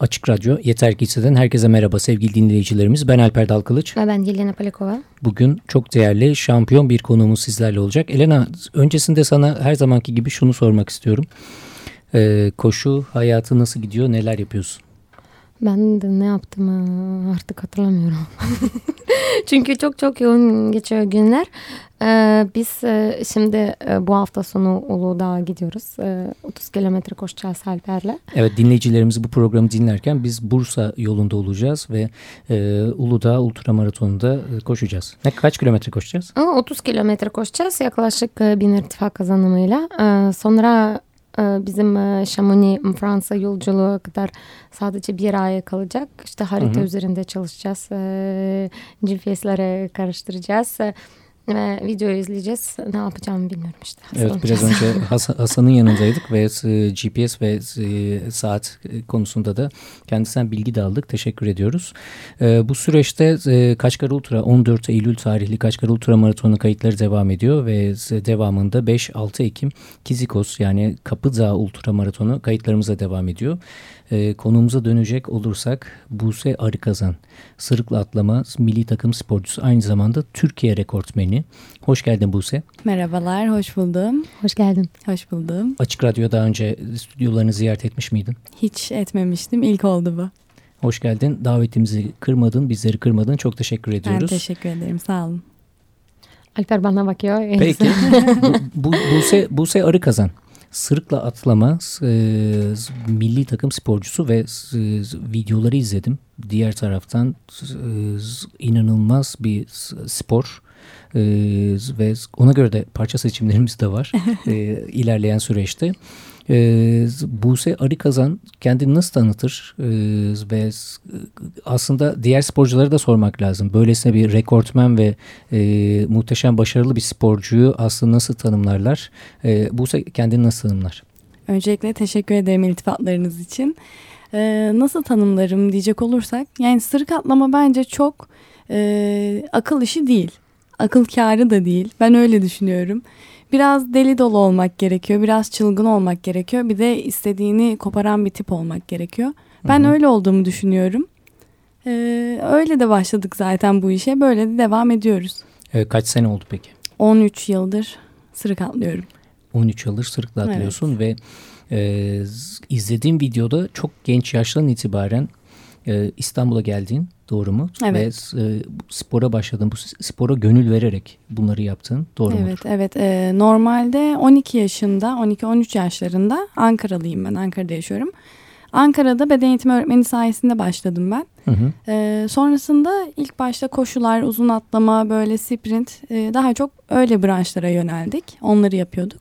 Açık Radyo Yeter Ki Hisseden herkese merhaba sevgili dinleyicilerimiz. Ben Alper Dalkılıç. Ve ben Yelena Palekova. Bugün çok değerli şampiyon bir konuğumuz sizlerle olacak. Elena öncesinde sana her zamanki gibi şunu sormak istiyorum. Ee, koşu hayatı nasıl gidiyor neler yapıyorsun? Ben de ne yaptım artık hatırlamıyorum. Çünkü çok çok yoğun geçiyor günler. Ee, biz e, şimdi e, bu hafta sonu Uludağ'a gidiyoruz. Ee, 30 kilometre koşacağız Alper'le. Evet dinleyicilerimiz bu programı dinlerken biz Bursa yolunda olacağız ve e, Uludağ Ultramaraton'da e, koşacağız. Ne kaç kilometre koşacağız? 30 kilometre koşacağız yaklaşık e, bin irtifa kazanımıyla. Ee, sonra bizim e, Chamonix Fransa yolculuğu kadar sadece bir ay kalacak. İşte harita hı hı. üzerinde çalışacağız. Ee, GPS'lere karıştıracağız ve videoyu izleyeceğiz. Ne yapacağımı bilmiyorum işte. Evet biraz önce Hasan'ın yanındaydık ve e, GPS ve e, saat konusunda da kendisinden bilgi de aldık. Teşekkür ediyoruz. E, bu süreçte Kaçkar Ultra 14 Eylül tarihli Kaçkar Ultra Maratonu kayıtları devam ediyor ve devamında 5-6 Ekim Kizikos yani Kapıdağ Ultra Maratonu kayıtlarımıza devam ediyor. E, konumuza dönecek olursak Buse Arıkazan, sırıkla atlama milli takım sporcusu aynı zamanda Türkiye rekortmeni. Hoş geldin Buse. Merhabalar, hoş buldum. Hoş geldin. Hoş buldum. Açık Radyo daha önce stüdyolarını ziyaret etmiş miydin? Hiç etmemiştim, ilk oldu bu. Hoş geldin. Davetimizi kırmadın, bizleri kırmadın. Çok teşekkür ediyoruz. Ben teşekkür ederim, sağ olun. Alper bana bakıyor. Peki. bu, bu, Buse, Buse Arıkazan sırıkla atlama e, milli takım sporcusu ve e, videoları izledim. Diğer taraftan e, inanılmaz bir spor e, ve ona göre de parça seçimlerimiz de var e, ilerleyen süreçte. E, Buse Arıkazan kendini nasıl tanıtır e, ve aslında diğer sporculara da sormak lazım. Böylesine bir rekortmen ve e, muhteşem başarılı bir sporcuyu aslında nasıl tanımlarlar? E, Buse kendini nasıl tanımlar? Öncelikle teşekkür ederim iltifatlarınız için. Ee, nasıl tanımlarım diyecek olursak yani sırık atlama bence çok e, akıl işi değil. Akıl kârı da değil. Ben öyle düşünüyorum biraz deli dolu olmak gerekiyor. Biraz çılgın olmak gerekiyor. Bir de istediğini koparan bir tip olmak gerekiyor. Ben Hı-hı. öyle olduğumu düşünüyorum. Ee, öyle de başladık zaten bu işe. Böyle de devam ediyoruz. Ee, kaç sene oldu peki? 13 yıldır sırık atlıyorum. 13 yıldır sırıkla atlıyorsun evet. ve e, izlediğim videoda çok genç yaştan itibaren e, İstanbul'a geldin doğru mu? Evet. Ve e, spora başladın, bu spora gönül vererek bunları yaptın doğru mu? Evet, mudur? evet. E, normalde 12 yaşında, 12-13 yaşlarında Ankaralıyım ben, Ankara'da yaşıyorum. Ankara'da beden eğitimi öğretmeni sayesinde başladım ben. Hı hı. E, sonrasında ilk başta koşular, uzun atlama, böyle sprint e, daha çok öyle branşlara yöneldik. Onları yapıyorduk.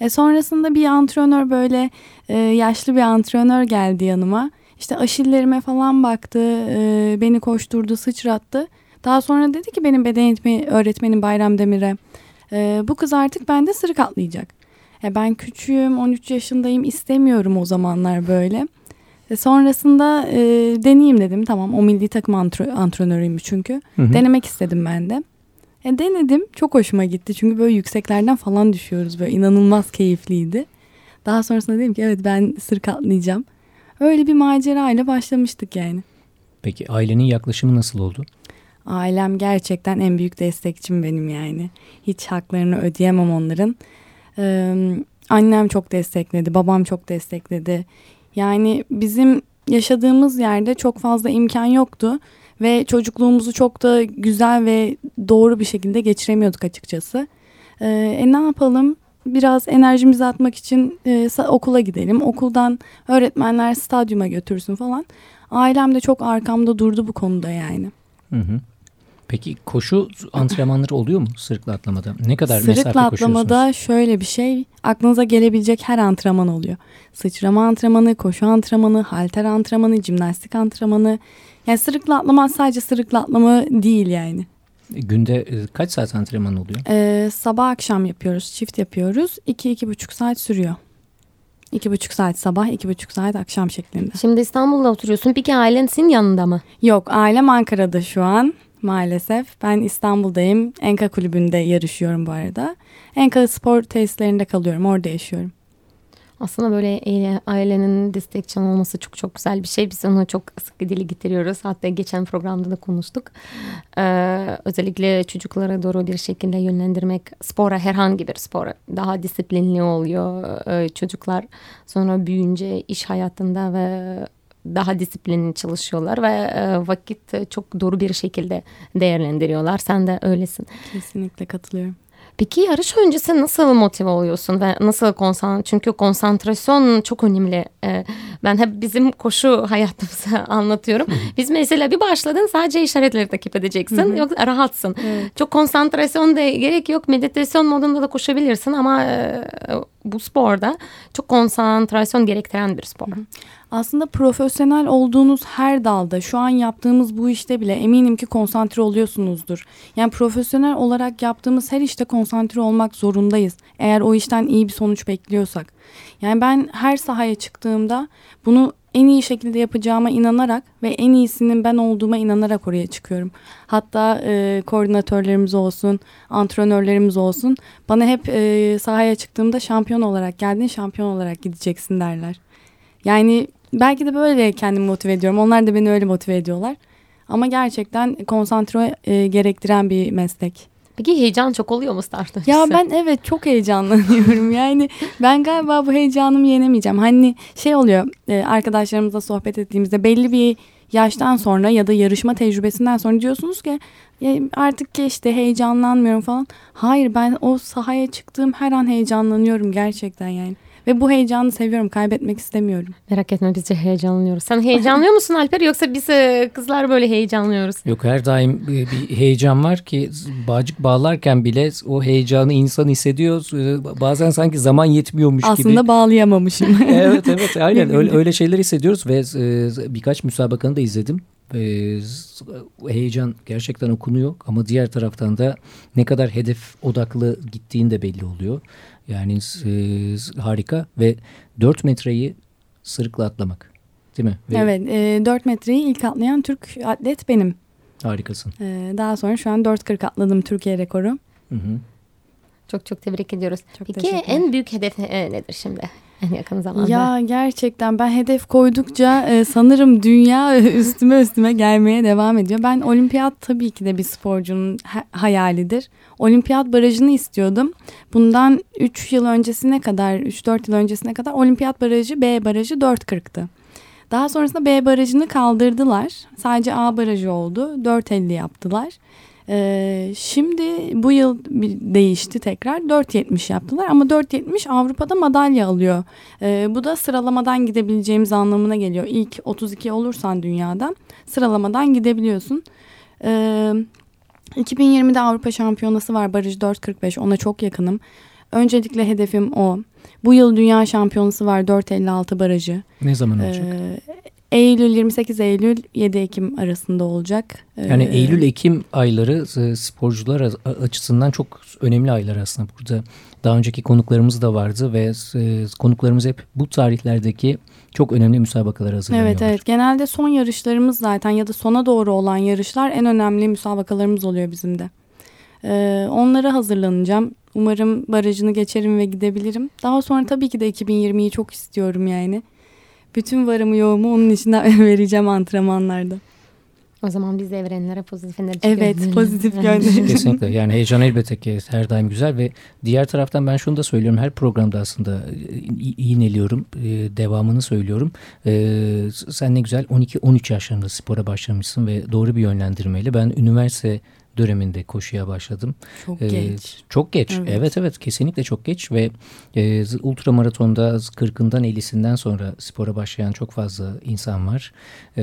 E, sonrasında bir antrenör böyle e, yaşlı bir antrenör geldi yanıma. İşte aşillerime falan baktı, e, beni koşturdu, sıçrattı. Daha sonra dedi ki benim beden eğitimi öğretmenim Bayram Demir'e e, bu kız artık bende sırık atlayacak. E, ben küçüğüm, 13 yaşındayım, istemiyorum o zamanlar böyle. E, sonrasında e, deneyeyim dedim. Tamam o milli takım antro antrenörüymüş çünkü. Hı hı. Denemek istedim ben de. E, denedim. Çok hoşuma gitti. Çünkü böyle yükseklerden falan düşüyoruz. Böyle inanılmaz keyifliydi. Daha sonrasında dedim ki evet ben sırık atlayacağım. Öyle bir macerayla başlamıştık yani. Peki ailenin yaklaşımı nasıl oldu? Ailem gerçekten en büyük destekçim benim yani. Hiç haklarını ödeyemem onların. Ee, annem çok destekledi, babam çok destekledi. Yani bizim yaşadığımız yerde çok fazla imkan yoktu ve çocukluğumuzu çok da güzel ve doğru bir şekilde geçiremiyorduk açıkçası. Ee, e ne yapalım? Biraz enerjimizi atmak için e, okula gidelim. Okuldan öğretmenler stadyuma götürsün falan. Ailem de çok arkamda durdu bu konuda yani. Hı hı. Peki koşu antrenmanları oluyor mu sırıkla atlamada? Ne kadar Sırıkla mesafe koşuyorsunuz? Sırıkla atlamada şöyle bir şey aklınıza gelebilecek her antrenman oluyor. Sıçrama antrenmanı, koşu antrenmanı, halter antrenmanı, jimnastik antrenmanı. Yani sırıkla atlama sadece sırıkla atlama değil yani. Günde e, kaç saat antrenman oluyor? Ee, sabah akşam yapıyoruz. Çift yapıyoruz. 2-2,5 saat sürüyor. İki buçuk saat sabah, iki buçuk saat akşam şeklinde. Şimdi İstanbul'da oturuyorsun. Peki ailen senin yanında mı? Yok, ailem Ankara'da şu an maalesef. Ben İstanbul'dayım. Enka kulübünde yarışıyorum bu arada. Enka spor tesislerinde kalıyorum. Orada yaşıyorum. Aslında böyle ailenin destekçi olması çok çok güzel bir şey. Biz onu çok sık dili getiriyoruz. Hatta geçen programda da konuştuk. Ee, özellikle çocuklara doğru bir şekilde yönlendirmek spora herhangi bir spora daha disiplinli oluyor ee, çocuklar. Sonra büyüyünce iş hayatında ve daha disiplinli çalışıyorlar ve e, vakit çok doğru bir şekilde değerlendiriyorlar. Sen de öylesin. Kesinlikle katılıyorum. Peki yarış öncesi nasıl motive oluyorsun ve nasıl konsantre? Çünkü konsantrasyon çok önemli. Ee, ben hep bizim koşu hayatımızı anlatıyorum. Biz mesela bir başladın sadece işaretleri takip edeceksin. Yok rahatsın. Evet. Çok konsantrasyon da gerek yok. Meditasyon modunda da koşabilirsin ama e, bu sporda çok konsantrasyon gerektiren bir spor. Aslında profesyonel olduğunuz her dalda şu an yaptığımız bu işte bile eminim ki konsantre oluyorsunuzdur. Yani profesyonel olarak yaptığımız her işte konsantre olmak zorundayız. Eğer o işten iyi bir sonuç bekliyorsak. Yani ben her sahaya çıktığımda bunu en iyi şekilde yapacağıma inanarak ve en iyisinin ben olduğuma inanarak oraya çıkıyorum. Hatta e, koordinatörlerimiz olsun, antrenörlerimiz olsun bana hep e, sahaya çıktığımda şampiyon olarak geldin, şampiyon olarak gideceksin derler. Yani belki de böyle kendimi motive ediyorum. Onlar da beni öyle motive ediyorlar. Ama gerçekten konsantre e, gerektiren bir meslek. Peki heyecan çok oluyor mu start öncesi? Ya ben evet çok heyecanlanıyorum. Yani ben galiba bu heyecanımı yenemeyeceğim. Hani şey oluyor e, arkadaşlarımızla sohbet ettiğimizde belli bir yaştan sonra ya da yarışma tecrübesinden sonra diyorsunuz ki artık geçti heyecanlanmıyorum falan. Hayır ben o sahaya çıktığım her an heyecanlanıyorum gerçekten yani. Ve bu heyecanı seviyorum. Kaybetmek istemiyorum. Merak etme biz de heyecanlanıyoruz. Sen heyecanlıyor musun Alper yoksa biz e, kızlar böyle heyecanlıyoruz? Yok her daim e, bir heyecan var ki bağcık bağlarken bile o heyecanı insan hissediyor. E, bazen sanki zaman yetmiyormuş Aslında gibi. Aslında bağlayamamışım. evet evet aynen öyle, öyle şeyler hissediyoruz ve birkaç müsabakanı da izledim. heyecan gerçekten okunuyor ama diğer taraftan da ne kadar hedef odaklı gittiğin de belli oluyor. Yani e, harika ve 4 metreyi sırıkla atlamak değil mi? Ve evet e, 4 metreyi ilk atlayan Türk atlet benim. Harikasın. E, daha sonra şu an 4.40 atladım Türkiye rekoru. Hı hı. Çok çok tebrik ediyoruz. Çok Peki en büyük hedef e, nedir şimdi? En yakın zamanda. Ya gerçekten ben hedef koydukça e, sanırım dünya üstüme üstüme gelmeye devam ediyor. Ben olimpiyat tabii ki de bir sporcunun ha hayalidir. Olimpiyat barajını istiyordum. Bundan 3 yıl öncesine kadar, 3-4 yıl öncesine kadar olimpiyat barajı B barajı 4.40'tı. Daha sonrasında B barajını kaldırdılar. Sadece A barajı oldu. 4.50 yaptılar. Ee, şimdi bu yıl değişti tekrar 4.70 yaptılar ama 4.70 Avrupa'da madalya alıyor. Ee, bu da sıralamadan gidebileceğimiz anlamına geliyor. İlk 32 olursan dünyada sıralamadan gidebiliyorsun. Ee, 2020'de Avrupa Şampiyonası var Barış 4.45 ona çok yakınım. Öncelikle hedefim o. Bu yıl Dünya Şampiyonası var 4.56 barajı. Ne zaman olacak? Ee, Eylül 28 Eylül 7 Ekim arasında olacak. Yani ee, Eylül Ekim ayları e, sporcular açısından çok önemli aylar aslında. Burada daha önceki konuklarımız da vardı ve e, konuklarımız hep bu tarihlerdeki çok önemli müsabakalar hazırlanıyorlar. Evet evet genelde son yarışlarımız zaten ya da sona doğru olan yarışlar en önemli müsabakalarımız oluyor bizim de. Ee, onlara hazırlanacağım. Umarım barajını geçerim ve gidebilirim. Daha sonra tabii ki de 2020'yi çok istiyorum yani. Bütün varımı yoğumu onun içinden vereceğim antrenmanlarda. O zaman biz evrenlere pozitif enerji Evet pozitif gönderelim. Kesinlikle yani heyecan elbette ki her daim güzel ve diğer taraftan ben şunu da söylüyorum her programda aslında iğneliyorum e, devamını söylüyorum. E, sen ne güzel 12-13 yaşlarında spora başlamışsın ve doğru bir yönlendirmeyle ben üniversite döneminde koşuya başladım. Çok ee, geç. Çok geç. Evet. evet evet kesinlikle çok geç ve e, ultramaratonda 40'ından 50'sinden sonra spora başlayan çok fazla insan var. E,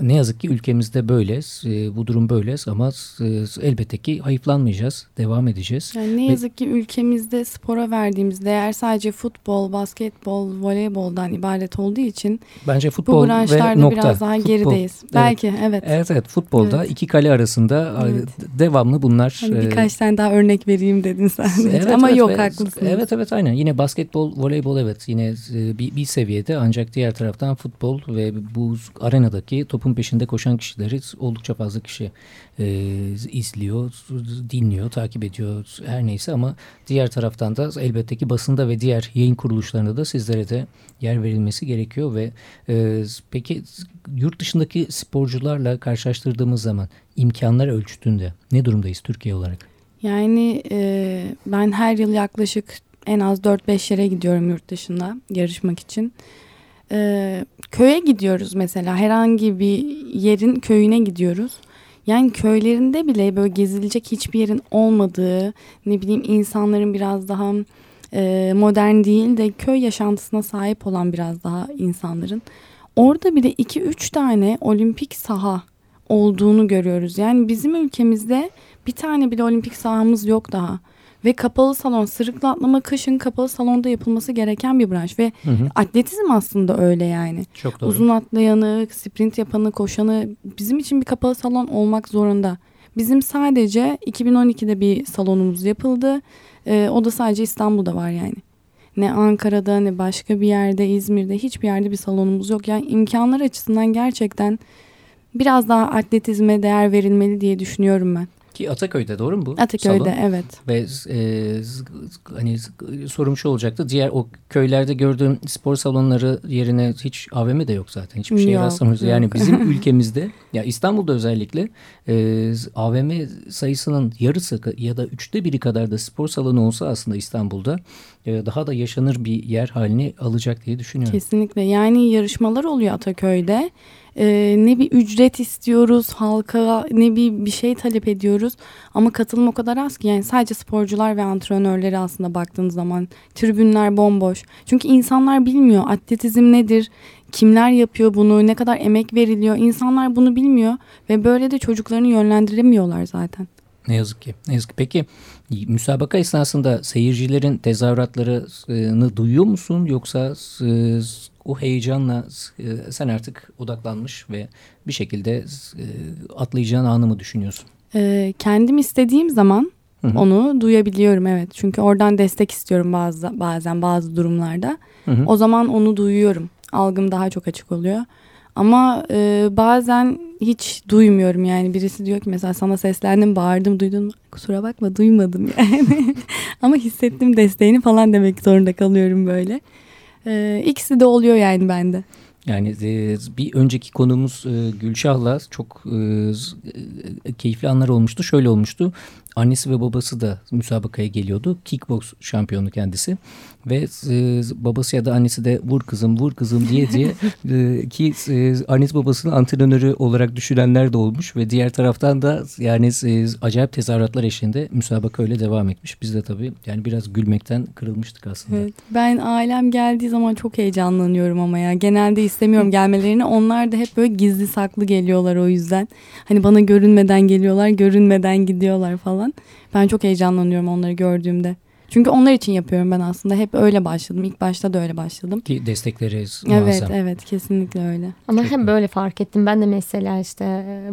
ne yazık ki ülkemizde böyle. E, bu durum böyle ama e, elbette ki hayıflanmayacağız. Devam edeceğiz. Yani ne yazık ve, ki ülkemizde spora verdiğimiz değer sadece futbol, basketbol, voleyboldan ibaret olduğu için bence futbol bu branşlarda ve nokta. biraz daha futbol. gerideyiz. Belki evet. Evet evet futbolda evet. iki kale arasında evet. devamlı bunlar. Hani birkaç e, tane daha örnek vereyim dedin sen. Evet, Ama evet, yok haklısın. Evet evet aynen. Yine basketbol, voleybol evet yine e, bir, bir seviyede ancak diğer taraftan futbol ve bu arenadaki topun peşinde koşan kişileri oldukça fazla kişi e, izliyor, dinliyor, takip ediyor her neyse ama diğer taraftan da elbette ki basında ve diğer yayın kuruluşlarında da sizlere de yer verilmesi gerekiyor ve e, peki yurt dışındaki sporcularla karşılaştırdığımız zaman imkanlar ölçütünde ne durumdayız Türkiye olarak? Yani e, ben her yıl yaklaşık en az 4-5 yere gidiyorum yurt dışında yarışmak için. E, köye gidiyoruz mesela herhangi bir yerin köyüne gidiyoruz. Yani köylerinde bile böyle gezilecek hiçbir yerin olmadığı ne bileyim insanların biraz daha e, modern değil de köy yaşantısına sahip olan biraz daha insanların orada bile 2-3 tane olimpik saha olduğunu görüyoruz. Yani bizim ülkemizde bir tane bile olimpik sahamız yok daha. Ve kapalı salon, sırıkla atlama kışın kapalı salonda yapılması gereken bir branş. Ve hı hı. atletizm aslında öyle yani. Çok doğru. Uzun atlayanı, sprint yapanı, koşanı bizim için bir kapalı salon olmak zorunda. Bizim sadece 2012'de bir salonumuz yapıldı. Ee, o da sadece İstanbul'da var yani. Ne Ankara'da ne başka bir yerde İzmir'de hiçbir yerde bir salonumuz yok. Yani imkanlar açısından gerçekten biraz daha atletizme değer verilmeli diye düşünüyorum ben. Ki Ataköy'de doğru mu bu? Ataköy'de salon? evet. Ve e, hani sorum şu olacaktı. Diğer o köylerde gördüğüm spor salonları yerine hiç AVM de yok zaten. Hiçbir şeye rastlamıyoruz. Yani bizim ülkemizde ya İstanbul'da özellikle e, AVM sayısının yarısı ya da üçte biri kadar da spor salonu olsa aslında İstanbul'da e, daha da yaşanır bir yer halini alacak diye düşünüyorum. Kesinlikle. Yani yarışmalar oluyor Ataköy'de e, ne bir ücret istiyoruz halka ne bir bir şey talep ediyoruz ama katılım o kadar az ki yani sadece sporcular ve antrenörleri aslında baktığınız zaman tribünler bomboş çünkü insanlar bilmiyor atletizm nedir kimler yapıyor bunu ne kadar emek veriliyor insanlar bunu bilmiyor ve böyle de çocuklarını yönlendiremiyorlar zaten. Ne yazık ki. Ne yazık ki. Peki müsabaka esnasında seyircilerin tezahüratlarını duyuyor musun yoksa e, o heyecanla e, sen artık odaklanmış ve bir şekilde e, atlayacağın anı mı düşünüyorsun? E, kendim istediğim zaman Hı -hı. onu duyabiliyorum evet. Çünkü oradan destek istiyorum bazı bazen bazı durumlarda. Hı -hı. O zaman onu duyuyorum. Algım daha çok açık oluyor. Ama e, bazen hiç duymuyorum yani birisi diyor ki mesela sana seslendim bağırdım duydun mu? Kusura bakma duymadım yani. Ama hissettim desteğini falan demek zorunda kalıyorum böyle. E, ikisi de oluyor yani bende. Yani e, bir önceki konumuz e, Gülşah'la çok e, e, keyifli anlar olmuştu. Şöyle olmuştu. Annesi ve babası da müsabakaya geliyordu. Kickbox şampiyonu kendisi. Ve e, babası ya da annesi de vur kızım vur kızım diye diye e, ki e, annesi babasının antrenörü olarak düşünenler de olmuş. Ve diğer taraftan da yani e, acayip tezahüratlar eşliğinde müsabaka öyle devam etmiş. Biz de tabii yani biraz gülmekten kırılmıştık aslında. Evet, ben ailem geldiği zaman çok heyecanlanıyorum ama ya. Genelde istemiyorum gelmelerini. Onlar da hep böyle gizli saklı geliyorlar o yüzden. Hani bana görünmeden geliyorlar, görünmeden gidiyorlar falan. Ben çok heyecanlanıyorum onları gördüğümde. Çünkü onlar için yapıyorum ben aslında. Hep öyle başladım. İlk başta da öyle başladım. Ki destekleri muazzam. Evet evet kesinlikle öyle. Ama Çok hem böyle fark ettim. Ben de mesela işte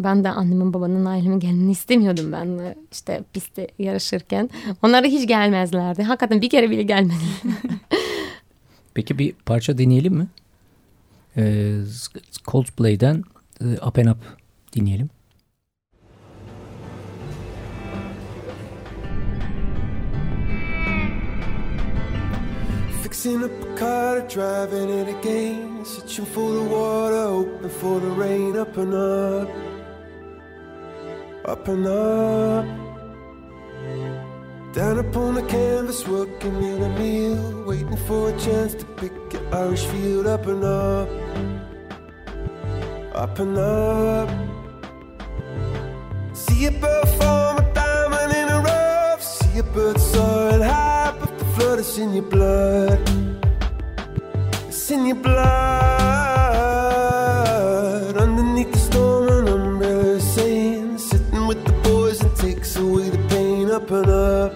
ben de annemin babanın ailemin gelini istemiyordum ben işte pistte yarışırken. Onlara hiç gelmezlerdi. Hakikaten bir kere bile gelmedi. Peki bir parça deneyelim mi? Ee, Coldplay'den Up and Up dinleyelim. Fixing up a car, driving it again. Searching for the water, hoping for the rain. Up and up, up and up. Down upon the canvas, working in a meal. Waiting for a chance to pick your Irish field. Up and up, up and up. See a bird form a diamond in a rough. See a bird flood, it's in your blood. It's in your blood. Underneath the storm, an umbrella saying, sitting with the boys and takes away the pain. Up and up,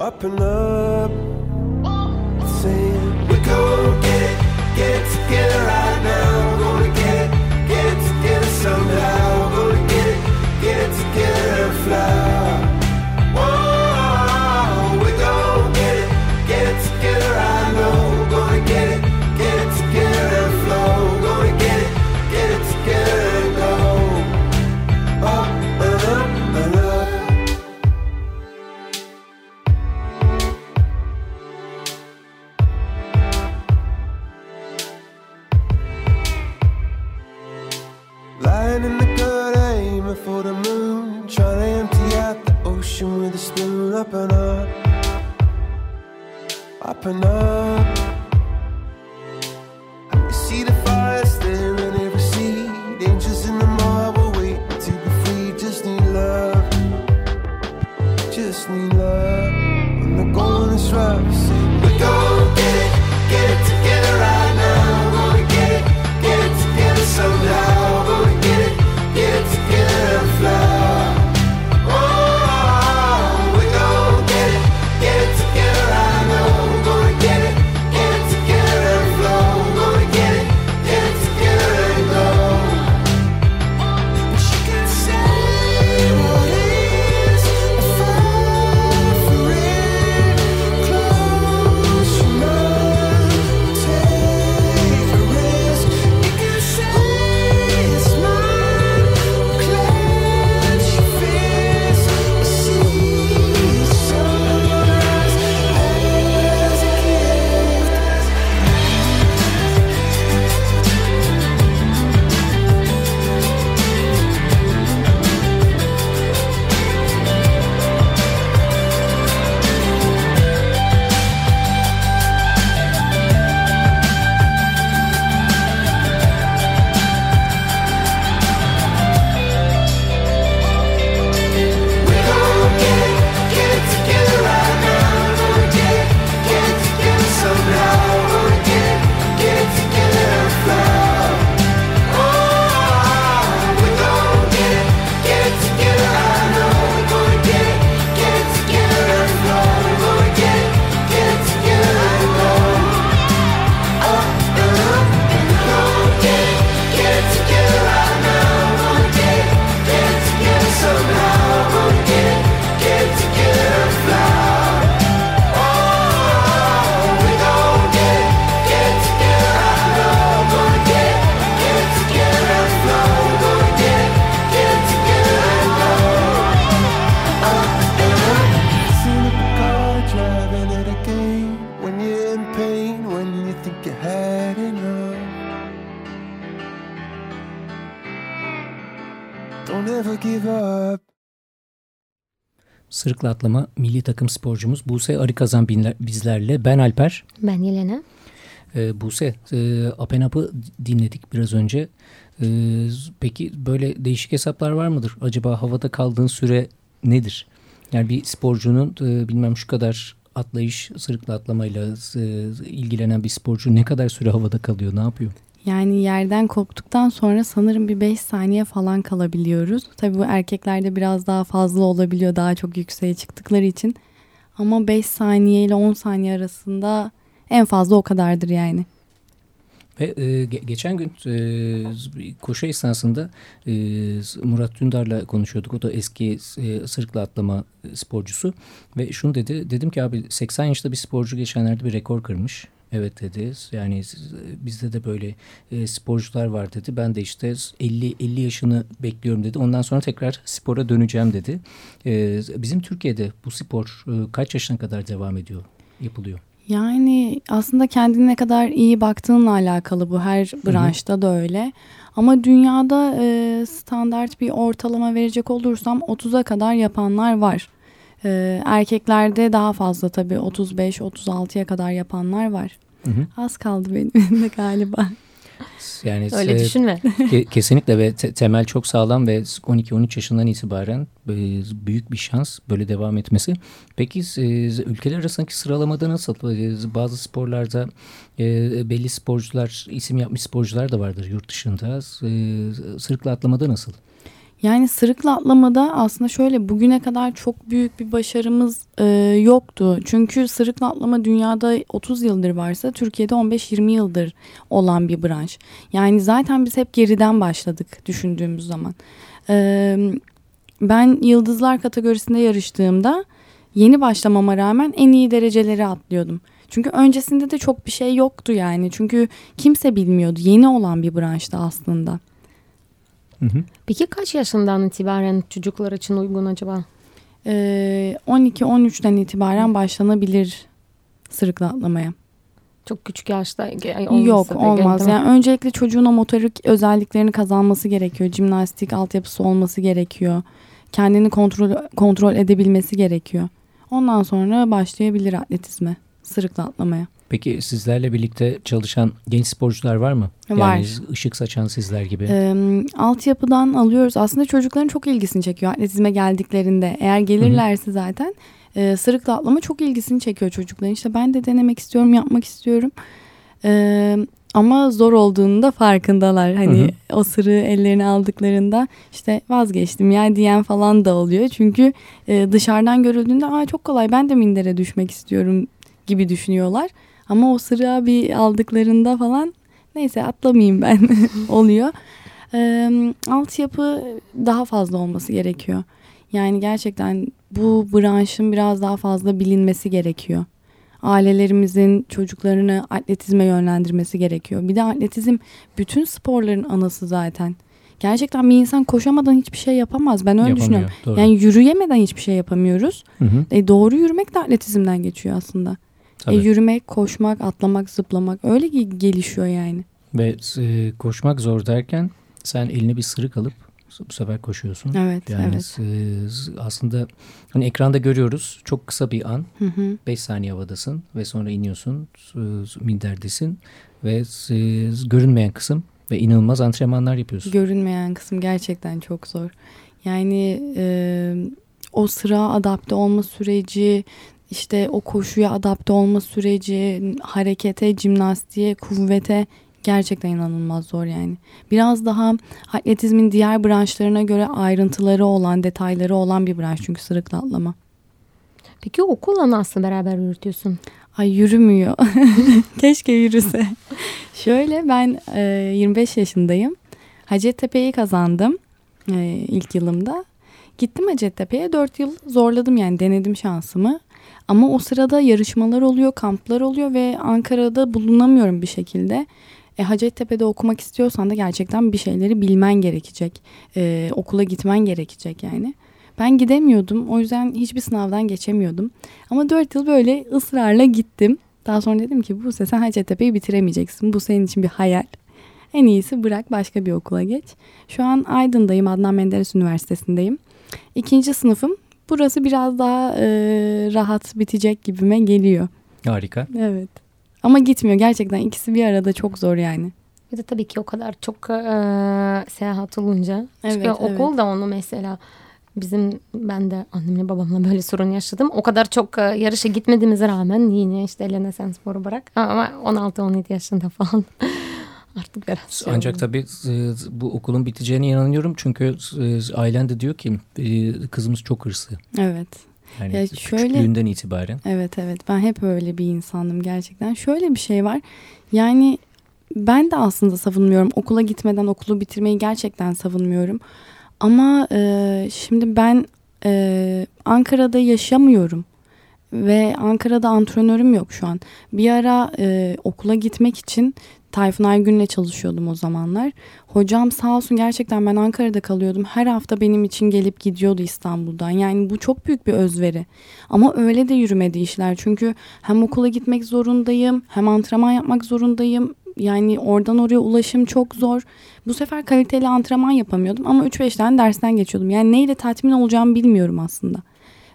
up and up. Sırıkla atlama milli takım sporcumuz Buse Arıkazan bizlerle. Ben Alper. Ben Yelena. Ee, Buse, e, Apenap'ı dinledik biraz önce. Ee, peki böyle değişik hesaplar var mıdır? Acaba havada kaldığın süre nedir? Yani bir sporcunun e, bilmem şu kadar atlayış, sırıkla atlamayla e, ilgilenen bir sporcu ne kadar süre havada kalıyor, ne yapıyor? Yani yerden koptuktan sonra sanırım bir 5 saniye falan kalabiliyoruz. Tabii bu erkeklerde biraz daha fazla olabiliyor daha çok yükseğe çıktıkları için. Ama 5 saniye ile 10 saniye arasında en fazla o kadardır yani. Ve e, ge- geçen gün e, koşu esnasında e, Murat Dündar'la konuşuyorduk. O da eski e, sırıkla atlama sporcusu. Ve şunu dedi. Dedim ki abi 80 yaşında bir sporcu geçenlerde bir rekor kırmış. Evet dedi. Yani bizde de böyle e, sporcular var dedi. Ben de işte 50 50 yaşını bekliyorum dedi. Ondan sonra tekrar spora döneceğim dedi. E, bizim Türkiye'de bu spor e, kaç yaşına kadar devam ediyor, yapılıyor? Yani aslında kendine ne kadar iyi baktığınla alakalı bu her branşta da öyle. Ama dünyada e, standart bir ortalama verecek olursam 30'a kadar yapanlar var. E, erkeklerde daha fazla tabii 35-36'ya kadar yapanlar var. Hı hı. Az kaldı benim de galiba. Yani Öyle e, düşünme. Ke- Kesinlikle ve te- temel çok sağlam ve 12-13 yaşından itibaren e, büyük bir şans böyle devam etmesi. Peki e, ülkeler arasındaki sıralamada nasıl? E, Bazı sporlarda e, belli sporcular, isim yapmış sporcular da vardır yurt dışında. E, Sırıkla atlamada nasıl? Yani sırıkla atlamada aslında şöyle bugüne kadar çok büyük bir başarımız e, yoktu. Çünkü sırıkla atlama dünyada 30 yıldır varsa Türkiye'de 15-20 yıldır olan bir branş. Yani zaten biz hep geriden başladık düşündüğümüz zaman. E, ben yıldızlar kategorisinde yarıştığımda yeni başlamama rağmen en iyi dereceleri atlıyordum. Çünkü öncesinde de çok bir şey yoktu yani. Çünkü kimse bilmiyordu. Yeni olan bir branştı aslında. Hı hı. Peki kaç yaşından itibaren çocuklar için uygun acaba? Ee, 12-13'ten itibaren başlanabilir sırıkla atlamaya. Çok küçük yaşta Yok olmaz. Yani öncelikle çocuğun o motorik özelliklerini kazanması gerekiyor. Jimnastik altyapısı olması gerekiyor. Kendini kontrol kontrol edebilmesi gerekiyor. Ondan sonra başlayabilir atletizme, sırıkla atlamaya. Peki sizlerle birlikte çalışan genç sporcular var mı? Yani Var. ışık saçan sizler gibi. Ee, altyapıdan alıyoruz. Aslında çocukların çok ilgisini çekiyor atletizme geldiklerinde. Eğer gelirlerse zaten e, sırıkla atlama çok ilgisini çekiyor çocukların. İşte ben de denemek istiyorum, yapmak istiyorum. Ee, ama zor olduğunu da farkındalar. Hani Hı hı. o sırığı ellerine aldıklarında işte vazgeçtim ya diyen falan da oluyor. Çünkü e, dışarıdan görüldüğünde Aa, çok kolay ben de mindere düşmek istiyorum gibi düşünüyorlar. Ama o sırığı bir aldıklarında falan neyse atlamayayım ben oluyor. Ee, altyapı daha fazla olması gerekiyor. Yani gerçekten bu branşın biraz daha fazla bilinmesi gerekiyor. Ailelerimizin çocuklarını atletizme yönlendirmesi gerekiyor. Bir de atletizm bütün sporların anası zaten. Gerçekten bir insan koşamadan hiçbir şey yapamaz. Ben öyle Yapamıyor, düşünüyorum. doğru. Yani yürüyemeden hiçbir şey yapamıyoruz. Hı hı, E, doğru yürümek de atletizmden geçiyor aslında. E, yürümek, koşmak, atlamak, zıplamak öyle ge- gelişiyor yani. Ve e, koşmak zor derken sen eline bir sırık alıp bu sefer koşuyorsun. Evet, Yani evet. e, aslında hani ekranda görüyoruz çok kısa bir an Hı hı. 5 saniye havadasın ve sonra iniyorsun e, minderdesin ve e, görünmeyen kısım ve inanılmaz antrenmanlar yapıyorsun. Görünmeyen kısım gerçekten çok zor. Yani e, o sıra adapte olma süreci, işte o koşuya adapte olma süreci, harekete, jimnastiğe, kuvvete gerçekten inanılmaz zor yani. Biraz daha atletizmin diğer branşlarına göre ayrıntıları olan, detayları olan bir branş çünkü sırıkla atlama. Peki okulla nasıl beraber yürütüyorsun? Ay yürümüyor. Keşke yürüse. Şöyle ben e, 25 yaşındayım. Hacettepe'yi kazandım e, ilk yılımda. Gittim Hacettepe'ye 4 yıl zorladım yani denedim şansımı. Ama o sırada yarışmalar oluyor, kamplar oluyor ve Ankara'da bulunamıyorum bir şekilde. E, Hacettepe'de okumak istiyorsan da gerçekten bir şeyleri bilmen gerekecek. E, okula gitmen gerekecek yani. Ben gidemiyordum. O yüzden hiçbir sınavdan geçemiyordum. Ama 4 yıl böyle ısrarla gittim. Daha sonra dedim ki bu sen Hacettepe'yi bitiremeyeceksin. Bu senin için bir hayal. En iyisi bırak başka bir okula geç. Şu an Aydın'dayım. Adnan Menderes Üniversitesi'ndeyim. İkinci sınıfım. Burası biraz daha e, rahat bitecek gibime geliyor. Harika. Evet. Ama gitmiyor. Gerçekten ikisi bir arada çok zor yani. Bir de tabii ki o kadar çok e, seyahat olunca. Evet, Çünkü evet. okul da onu mesela bizim ben de annemle babamla böyle sorun yaşadım. O kadar çok e, yarışa gitmediğimize rağmen yine işte Elena sen sporu bırak. Ama 16-17 yaşında falan artık şey Ancak tabii e, bu okulun biteceğine inanıyorum çünkü e, ailen de diyor ki e, kızımız çok hırslı. Evet. Yani Ya şöyle- küçüklüğünden itibaren. Evet evet ben hep öyle bir insandım gerçekten. Şöyle bir şey var yani ben de aslında savunmuyorum okula gitmeden okulu bitirmeyi gerçekten savunmuyorum. Ama e, şimdi ben e, Ankara'da yaşamıyorum ve Ankara'da antrenörüm yok şu an. Bir ara e, okula gitmek için Tayfun Aygün'le çalışıyordum o zamanlar. Hocam sağ olsun gerçekten ben Ankara'da kalıyordum. Her hafta benim için gelip gidiyordu İstanbul'dan. Yani bu çok büyük bir özveri. Ama öyle de yürümedi işler. Çünkü hem okula gitmek zorundayım, hem antrenman yapmak zorundayım. Yani oradan oraya ulaşım çok zor. Bu sefer kaliteli antrenman yapamıyordum ama 3-5 tane dersten geçiyordum. Yani neyle tatmin olacağımı bilmiyorum aslında.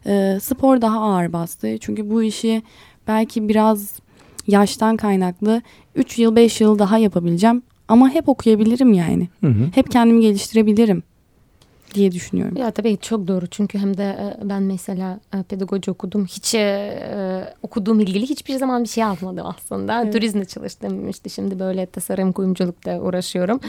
Ee, spor daha ağır bastı. Çünkü bu işi belki biraz yaştan kaynaklı 3 yıl 5 yıl daha yapabileceğim. Ama hep okuyabilirim yani. Hı hı. Hep kendimi geliştirebilirim diye düşünüyorum. Ya tabii çok doğru çünkü hem de e, ben mesela e, pedagoji okudum. Hiç e, e, okuduğum ilgili hiçbir zaman bir şey almadım aslında. Evet. Turizmde çalıştım işte şimdi böyle tasarım kuyumculukta uğraşıyorum.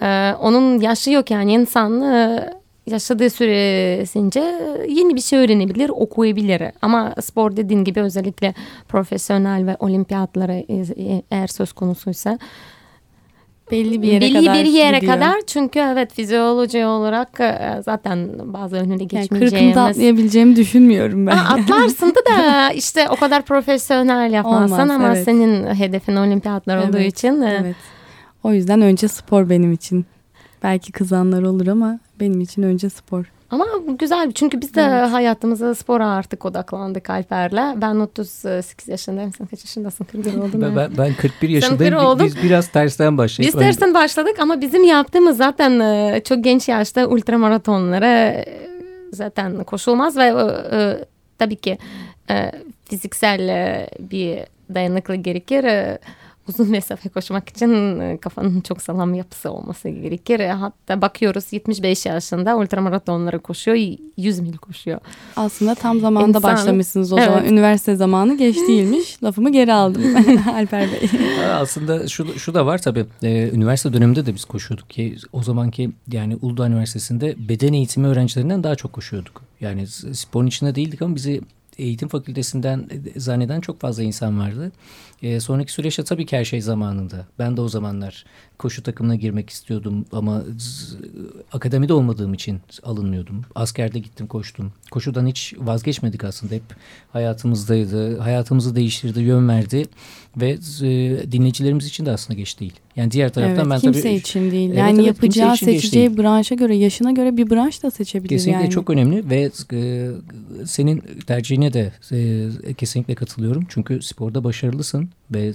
E, onun yaşı yok yani insan e, yaşadığı süresince yeni bir şey öğrenebilir, okuyabilir. Ama spor dediğin gibi özellikle profesyonel ve olimpiyatlara e, eğer söz konusuysa Belli bir yere belli kadar bir yere gidiyor. kadar çünkü evet fizyoloji olarak e, zaten bazı önüne Yani geçmeyeceğimiz. kırkımda atlayabileceğimi düşünmüyorum ben. Ha, atlarsın da da işte o kadar profesyonel yapmazsan Olmaz, ama evet. senin hedefin olimpiyatlar olduğu Evet, için e, Evet. O yüzden önce spor benim için. Belki kızanlar olur ama benim için önce spor. Ama güzel çünkü biz de Evet. hayatımıza spora artık odaklandık Alper'le. Ben 38 yaşındayım. Sen kaç yaşındasın? 41 oldun Ben, mu? ben, ben 41 Sen yaşındayım. 41 oldun. Biz biraz tersten başlayıp. Biz tersten başladık ama bizim yaptığımız zaten e, çok genç yaşta ultramaratonlara e, zaten koşulmaz ve e, tabii ki fiziksel bir dayanıklı gerekir. E, uzun mesafe koşmak için e, kafanın çok sağlam yapısı olması gerekir. E, Hatta bakıyoruz 75 yaşında ultramaratonlara koşuyor, 100 mil koşuyor. Aslında tam zamanda İnsan- başlamışsınız o Evet. zaman. Üniversite zamanı geç değilmiş. Lafımı geri aldım Alper Bey. Aslında şu, şu da var tabii. Ee, üniversite döneminde de biz koşuyorduk ki o zamanki yani Uludağ Üniversitesi'nde beden eğitimi öğrencilerinden daha çok koşuyorduk. Yani sporun içinde değildik ama bizi eğitim fakültesinden e, zanneden çok fazla insan vardı. Ee, sonraki süreçte tabii ki her şey zamanında. Ben de o zamanlar koşu takımına girmek istiyordum ama akademide olmadığım için alınmıyordum. Askerde gittim koştum. Koşudan hiç vazgeçmedik aslında hep hayatımızdaydı. Hayatımızı değiştirdi, yön verdi ve e, dinleyicilerimiz için de aslında geç değil. Yani diğer taraftan evet, ben kimse tabii için değil. Evet, yani evet, yapacağı, seçeceği branşa göre, yaşına göre bir branş da seçebilir Kesinlikle yani. çok önemli ve e, senin tercihine de e, kesinlikle katılıyorum. Çünkü sporda başarılısın ve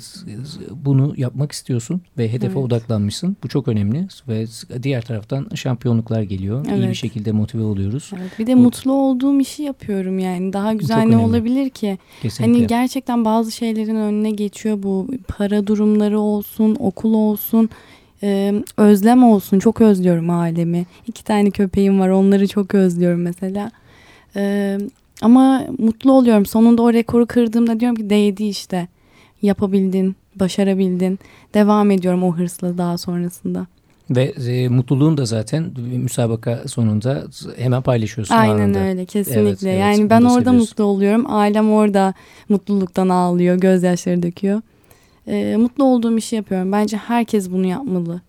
bunu yapmak istiyorsun ve hedefe Evet. odaklanmışsın. Bu çok önemli ve diğer taraftan şampiyonluklar geliyor. İyi bir Evet. şekilde motive oluyoruz. Evet, bir de Bu- mutlu olduğum işi yapıyorum yani. Daha güzel ne olabilir ki? Kesinlikle. Hani gerçekten bazı şeylerin önüne geçiyor bu. Para durumları olsun, okul olsun, e, özlem olsun. Çok özlüyorum ailemi. İki tane köpeğim var. Onları çok özlüyorum mesela. E, ama mutlu oluyorum. Sonunda o rekoru kırdığımda diyorum ki değdi işte. Yapabildin, başarabildin. Devam ediyorum o hırsla daha sonrasında. Ve e, mutluluğun da zaten müsabaka sonunda hemen paylaşıyorsun Aynen anında. öyle kesinlikle. Evet, evet, yani ben da orada mutlu oluyorum. Ailem orada mutluluktan ağlıyor, gözyaşları döküyor. Ee, mutlu olduğum işi yapıyorum. Bence herkes bunu yapmalı.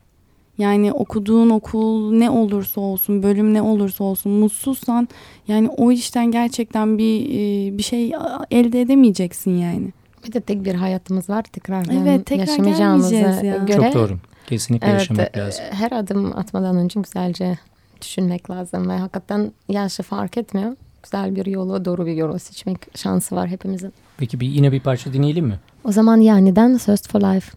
Yani okuduğun okul ne olursa olsun, bölüm ne olursa olsun mutsuzsan yani o işten gerçekten bir e, bir şey elde edemeyeceksin yani. Bir de tek bir hayatımız var tekrar Evet, tekrar yaşamayacağımıza gelmeyeceğiz ya. göre Çok doğru. Kesinlikle Evet, yaşamak e, lazım. her adım atmadan önce güzelce düşünmek lazım ve hakikaten yaşı fark etmiyor. Güzel bir yolu, doğru bir yolu seçmek şansı var hepimizin. Peki bir, yine bir parça dinleyelim mi? O zaman yaniden Thirst for Life.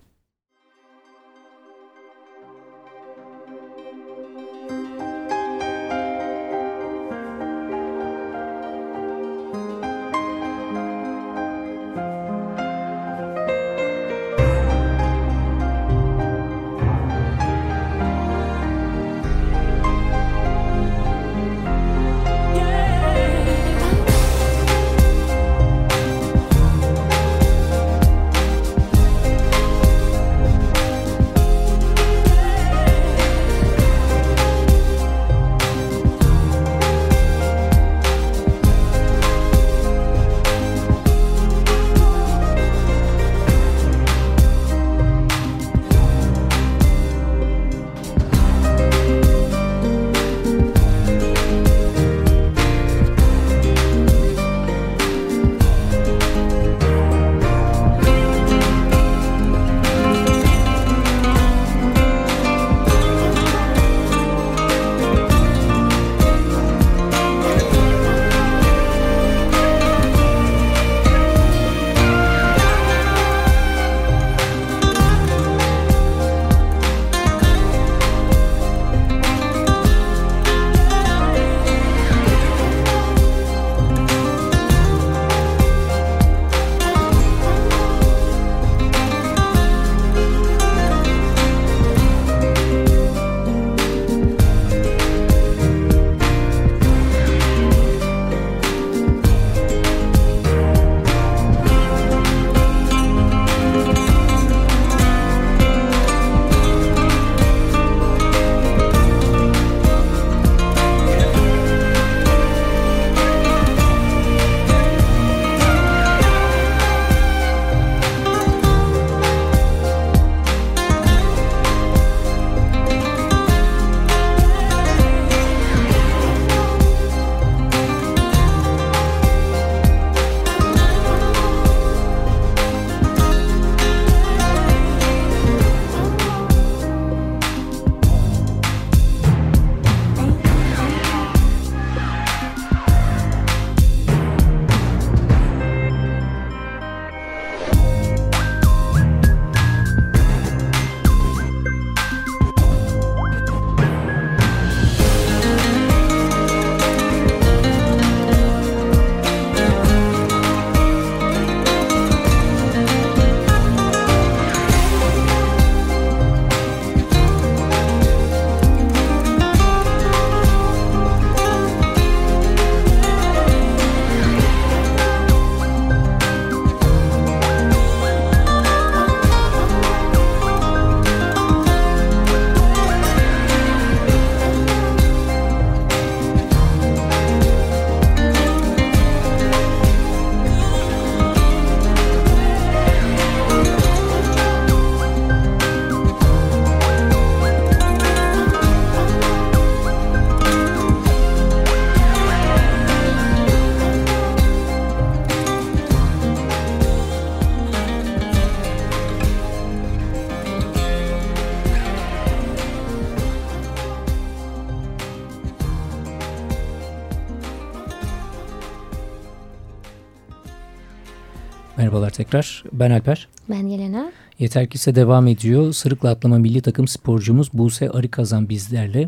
Tekrar. Ben Alper. Ben Yelena. Yeter ki ise devam ediyor. Sırıkla atlama milli takım sporcumuz Buse Arıkazan bizlerle.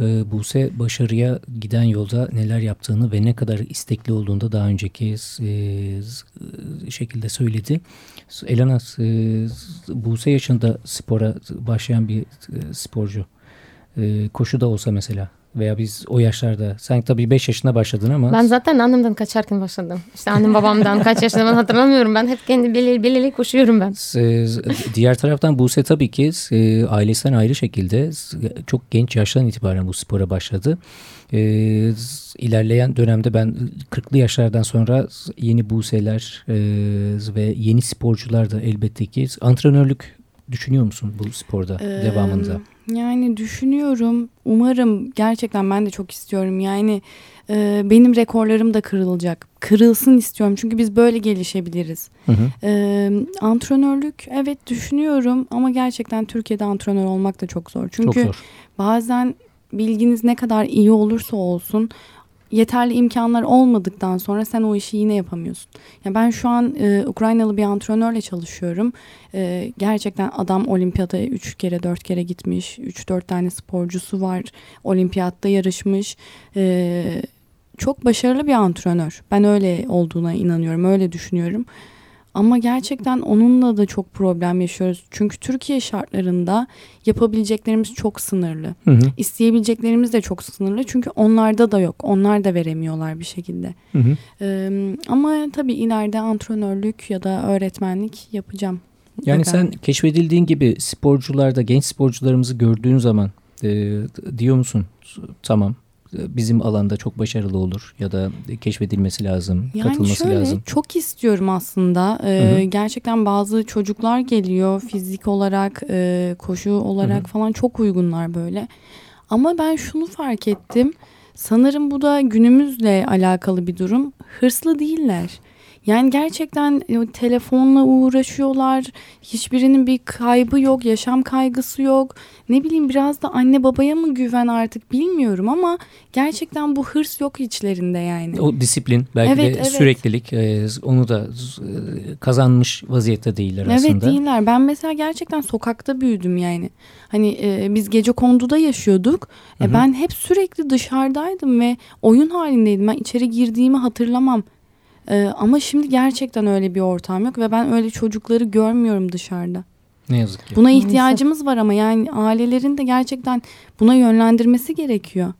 Ee, Buse başarıya giden yolda neler yaptığını ve ne kadar istekli olduğunu da daha önceki e, şekilde söyledi. Elena, e, Buse yaşında spora başlayan bir e, sporcu. E, koşu da olsa mesela veya biz o yaşlarda sen tabii 5 yaşında başladın ama Ben zaten annemden kaçarken başladım. İşte annem babamdan kaç yaşında ben hatırlamıyorum. Ben hep kendi belirli belirli koşuyorum ben. e, diğer taraftan Buse tabii ki e, ailesinden ayrı şekilde çok genç yaştan itibaren bu spora başladı. E, ilerleyen dönemde ben 40'lı yaşlardan sonra yeni Buse'ler e, ve yeni sporcular da elbette ki antrenörlük düşünüyor musun bu sporda Ee, devamında? Yani düşünüyorum. Umarım gerçekten ben de çok istiyorum. Yani e, benim rekorlarım da kırılacak. Kırılsın istiyorum. Çünkü biz böyle gelişebiliriz. Hı hı. E, antrenörlük evet düşünüyorum ama gerçekten Türkiye'de antrenör olmak da çok zor. Çünkü Çok zor. bazen bilginiz ne kadar iyi olursa olsun yeterli imkanlar olmadıktan sonra sen o işi yine yapamıyorsun. Ya ben şu an e, Ukraynalı bir antrenörle çalışıyorum. E, gerçekten adam olimpiyata 3 kere 4 kere gitmiş. 3-4 tane sporcusu var. Olimpiyatta yarışmış. E, çok başarılı bir antrenör. Ben öyle olduğuna inanıyorum. Öyle düşünüyorum. Ama gerçekten onunla da çok problem yaşıyoruz. Çünkü Türkiye şartlarında yapabileceklerimiz çok sınırlı. Hı hı. İsteyebileceklerimiz de çok sınırlı. Çünkü onlarda da yok. Onlar da veremiyorlar bir şekilde. Hı hı. Ee, ama tabii ileride antrenörlük ya da öğretmenlik yapacağım. Yani Mutlaka. sen keşfedildiğin gibi sporcularda genç sporcularımızı gördüğün zaman e, diyor musun tamam bizim alanda çok başarılı olur ya da keşfedilmesi lazım, Yani katılması şöyle lazım. çok istiyorum aslında. Ee, Hı hı. Gerçekten bazı çocuklar geliyor fizik olarak, e, koşu olarak Hı hı. falan çok uygunlar böyle. Ama ben şunu fark ettim. Sanırım bu da günümüzle alakalı bir durum. Hırslı değiller. Yani gerçekten e, telefonla uğraşıyorlar. Hiçbirinin bir kaybı yok, yaşam kaygısı yok. Ne bileyim biraz da anne babaya mı güven artık bilmiyorum ama gerçekten bu hırs yok içlerinde yani. O disiplin belki Evet, de evet. süreklilik e, onu da e, kazanmış vaziyette değiller Evet aslında. değiller. Ben mesela gerçekten sokakta büyüdüm yani. Hani biz gece konduda yaşıyorduk. Hı hı. ben hep sürekli dışarıdaydım ve oyun halindeydim. Ben içeri girdiğimi hatırlamam. E, ama şimdi gerçekten öyle bir ortam yok ve ben öyle çocukları görmüyorum dışarıda. Ne yazık ki. Buna ihtiyacımız var ama yani ailelerin de gerçekten buna yönlendirmesi gerekiyor.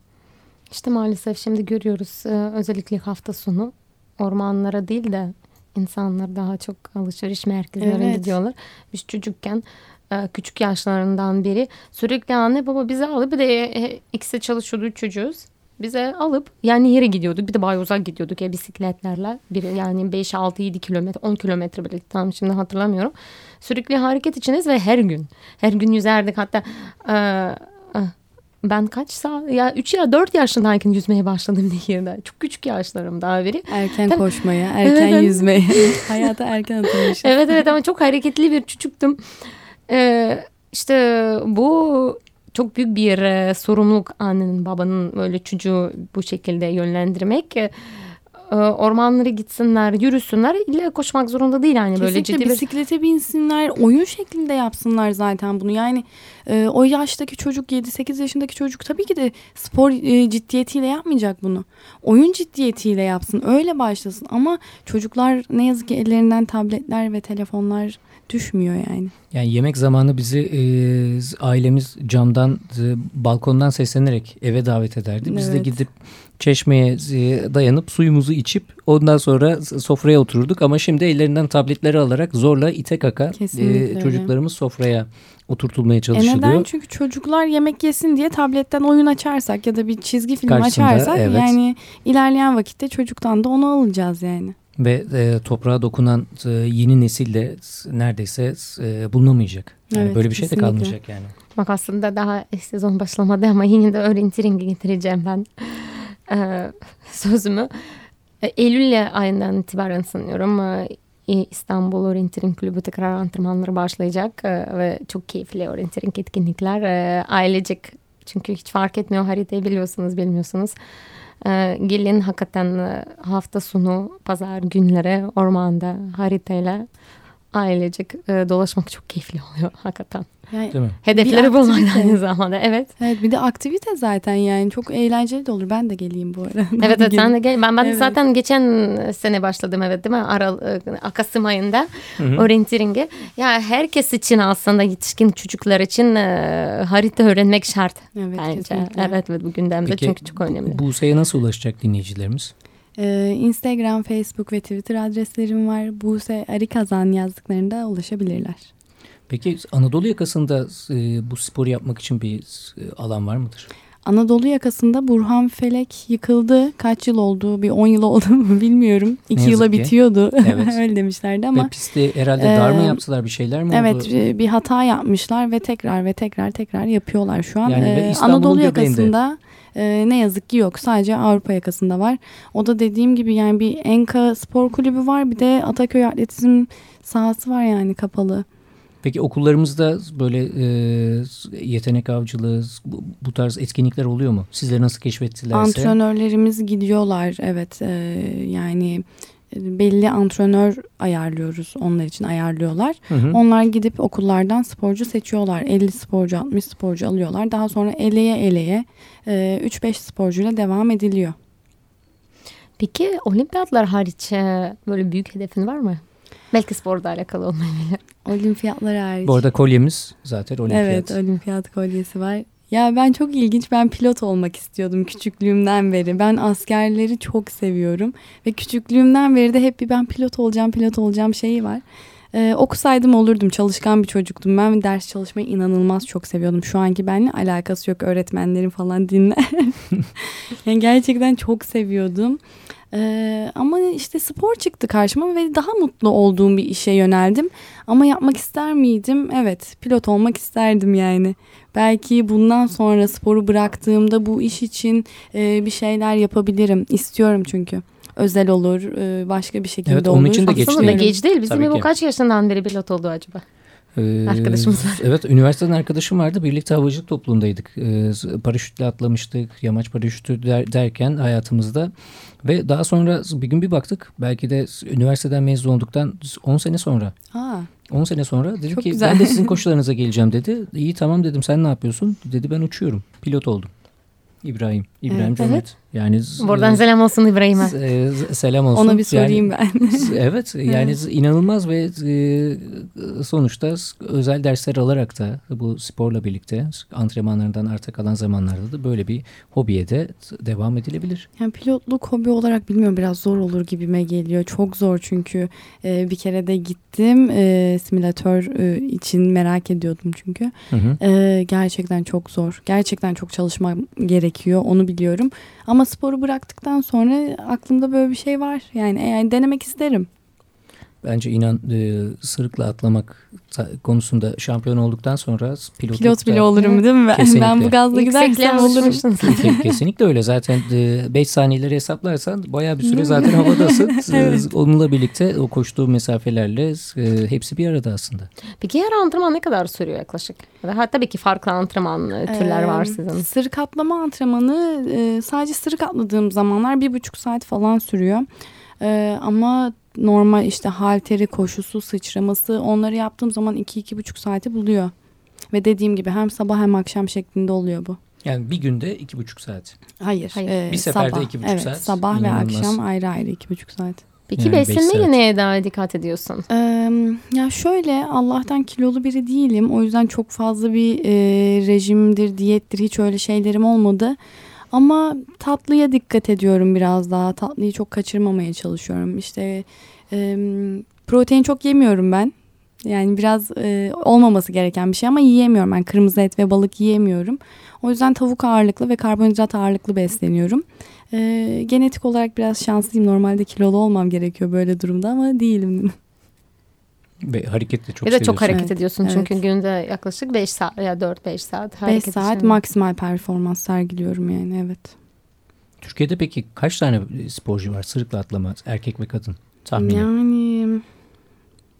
İşte maalesef şimdi görüyoruz e, özellikle hafta sonu ormanlara değil de insanlar daha çok alışveriş merkezlerine Evet. gidiyorlar. Biz çocukken e, küçük yaşlarından beri sürekli anne baba bizi alıp bir de e, ikisi çalışıyordu üç çocuğuz. Bize alıp yani yere gidiyorduk. Bir de bayağı uzak gidiyorduk ya bisikletlerle. Bir, yani 5, 6, 7 kilometre, 10 kilometre bile tam şimdi hatırlamıyorum. Sürekli hareket içiniz ve her gün. Her gün yüzerdik hatta e, e, ben kaç saat ya 3 ya 4 yaşındayken yüzmeye başladım nehirde. Çok küçük yaşlarım daha beri. Erken Tabii. koşmaya, erken Evet. yüzmeye. Hayata erken atılmış. Evet evet ama çok hareketli bir çocuktum. Ee, işte bu çok büyük bir e, sorumluluk annenin babanın böyle çocuğu bu şekilde yönlendirmek. E, ormanlara gitsinler, yürüsünler. İlla koşmak zorunda değil yani böyle Kesinlikle ciddi bir bisiklete binsinler, oyun şeklinde yapsınlar zaten bunu. Yani e, o yaştaki çocuk 7-8 yaşındaki çocuk tabii ki de spor e, ciddiyetiyle yapmayacak bunu. Oyun ciddiyetiyle yapsın, öyle başlasın. Ama çocuklar ne yazık ki ellerinden tabletler ve telefonlar düşmüyor yani. Yani yemek zamanı bizi e, ailemiz camdan, e, balkondan seslenerek eve davet ederdi. Biz de Evet. gidip çeşmeye e, dayanıp suyumuzu içip ondan sonra sofraya otururduk. Ama şimdi ellerinden tabletleri alarak zorla ite kaka Kesinlikle e, çocuklarımız sofraya oturtulmaya E çalışılıyor. neden? Çünkü çocuklar yemek yesin diye tabletten oyun açarsak ya da bir çizgi film Karşısında, açarsak evet. yani ilerleyen vakitte çocuktan da onu alacağız yani. Ve e, toprağa dokunan e, yeni nesil de s- neredeyse e, bulunamayacak. Yani Evet, böyle bir şey de kalmayacak yani. Bak aslında daha sezon başlamadı ama yine de öğretirim getireceğim ben e, sözümü. E, Eylül ayından itibaren sanıyorum e, İstanbul Orienteering Kulübü tekrar antrenmanları başlayacak e, ve çok keyifli orienteering etkinlikler e, ailecek çünkü hiç fark etmiyor haritayı biliyorsunuz bilmiyorsunuz. E, gelin hakikaten e, hafta sonu pazar günleri ormanda haritayla ailecek e, dolaşmak çok keyifli oluyor hakikaten. Yani, Değil mi? Hedefleri bulmak aynı zamanda. Evet. evet bir de aktivite zaten yani çok eğlenceli de olur. Ben de geleyim bu arada. Evet evet sen de gel. Ben, ben Evet. zaten geçen sene başladım evet değil mi? Aral, e, Kasım ayında orienteering'e. Ya herkes için aslında yetişkin çocuklar için e, harita öğrenmek şart. Evet Bence. kesinlikle. Evet evet bu gündemde Peki, çünkü çok önemli. Buse'ye nasıl ulaşacak dinleyicilerimiz? Ee, Instagram, Facebook ve Twitter adreslerim var. Buse Arikazan yazdıklarında ulaşabilirler. Peki Anadolu yakasında e, bu sporu yapmak için bir e, alan var mıdır? Anadolu yakasında Burhan Felek yıkıldı. Kaç yıl oldu? Bir 10 yıl oldu mu bilmiyorum. 2 yazık yıla ki. bitiyordu. Evet. Öyle demişlerdi ama. Ve pisti herhalde dar mı yaptılar bir şeyler mi Evet oldu? e, bir hata yapmışlar ve tekrar ve tekrar tekrar yapıyorlar şu an. Yani Ee, Anadolu yakasında e, ne yazık ki yok. Sadece Avrupa yakasında var. O da dediğim gibi yani bir Enka Spor Kulübü var. Bir de Ataköy Atletizm sahası var yani kapalı. Peki okullarımızda böyle e, yetenek avcılığı bu, bu tarz etkinlikler oluyor mu? Sizleri nasıl keşfettilerse? Antrenörlerimiz gidiyorlar evet e, yani e, belli antrenör ayarlıyoruz onlar için ayarlıyorlar. Hı hı. Onlar gidip okullardan sporcu seçiyorlar. 50 sporcu 60 sporcu alıyorlar. Daha sonra eleye eleye e, 3-5 sporcuyla devam ediliyor. Peki olimpiyatlar hariç e, böyle büyük hedefin var mı? Belki sporda alakalı olmayabilir. Olimpiyatlar hariç. Bu arada kolyemiz zaten olimpiyat. Evet olimpiyat kolyesi var. Ya ben çok ilginç ben pilot olmak istiyordum küçüklüğümden beri. Ben askerleri çok seviyorum. Ve küçüklüğümden beri de hep bir ben pilot olacağım pilot olacağım şeyi var. Ee, okusaydım olurdum çalışkan bir çocuktum. Ben ders çalışmayı inanılmaz çok seviyordum. Şu anki benimle alakası yok öğretmenlerim falan dinler. yani gerçekten çok seviyordum. Ee, ama işte spor çıktı karşıma ve daha mutlu olduğum bir işe yöneldim. Ama yapmak ister miydim? Evet, pilot olmak isterdim yani. Belki bundan sonra sporu bıraktığımda bu iş için e, bir şeyler yapabilirim. İstiyorum çünkü. Özel olur, e, başka bir şekilde Evet, olur. onun için de geç değil. geç değil. Bizim Tabii ki. kaç yaşından beri pilot oldu acaba? Ee, Arkadaşımız var. Evet üniversiteden arkadaşım vardı. Birlikte havacılık topluluğundaydık. Ee, paraşütle atlamıştık. Yamaç paraşütü der- derken hayatımızda. Ve daha sonra bir gün bir baktık. Belki de üniversiteden mezun olduktan 10 sene sonra. Aa, 10 sene sonra dedim Çok ki güzel. ben de sizin koşularınıza geleceğim dedi. İyi tamam dedim sen ne yapıyorsun? Dedi ben uçuyorum. Pilot oldum. İbrahim. İbrahim Evet. Cömert. Yani Buradan e, selam olsun İbrahim'e. e, selam olsun. ona bir sorayım Yani- ben. Evet yani inanılmaz ve e, sonuçta özel dersler alarak da bu sporla birlikte antrenmanlarından arta kalan zamanlarda da böyle bir hobiye de devam edilebilir. Yani pilotluk hobi olarak bilmiyorum biraz zor olur gibime geliyor. Çok zor çünkü e, bir kere de gittim e, simülatör e, için merak ediyordum çünkü. Hı hı. E, gerçekten çok zor. Gerçekten çok çalışma gerekiyor onu biliyorum. Ama sporu bıraktıktan sonra aklımda böyle bir şey var. Yani yani denemek isterim. Bence inan e, sırıkla atlamak konusunda şampiyon olduktan sonra pilotluk Pilot bile da- olurum değil mi ben? Kesinlikle. Ben bu gazla gidersem olurum. Kesinlikle öyle. Zaten 5 saniyeleri hesaplarsan bayağı bir süre zaten havadasın. Evet. Onunla birlikte o koştuğu mesafelerle e, hepsi bir arada aslında. Peki her antrenman ne kadar sürüyor yaklaşık? Ve ha, tabii ki farklı antrenman e, türler var Ee, sizin. Sırık atlama antrenmanı e, sadece sırık atladığım zamanlar bir buçuk saat falan sürüyor. E, ama normal işte halteri, koşusu, sıçraması onları yaptığım zaman iki iki buçuk saati buluyor. Ve dediğim gibi hem sabah hem akşam şeklinde oluyor bu. Yani bir günde iki buçuk saat. Hayır. Hayır. e, Bir seferde sabah. iki buçuk evet, saat. Sabah İnanılmaz. ve akşam ayrı ayrı iki buçuk saat. Peki yani beslenmeyle neye daha dikkat ediyorsun? Ee, ya şöyle Allah'tan kilolu biri değilim. O yüzden çok fazla bir e, rejimdir, diyettir hiç öyle şeylerim olmadı. Ama tatlıya dikkat ediyorum biraz daha. Tatlıyı çok kaçırmamaya çalışıyorum. İşte e, protein çok yemiyorum ben. Yani biraz e, olmaması gereken bir şey ama yiyemiyorum. Ben kırmızı et ve balık yiyemiyorum. O yüzden tavuk ağırlıklı ve karbonhidrat ağırlıklı besleniyorum. E, genetik olarak biraz şanslıyım. Normalde kilolu olmam gerekiyor böyle durumda ama değilim. Ve hareket de çok ya da çok seviyorsun. hareket Evet, ediyorsun çünkü evet. günde yaklaşık 5 saat ya 4-5 saat 5 hareket saat için. maksimal performans sergiliyorum yani evet. Türkiye'de peki kaç tane sporcu var sırıkla atlama erkek ve kadın tahmini? Yani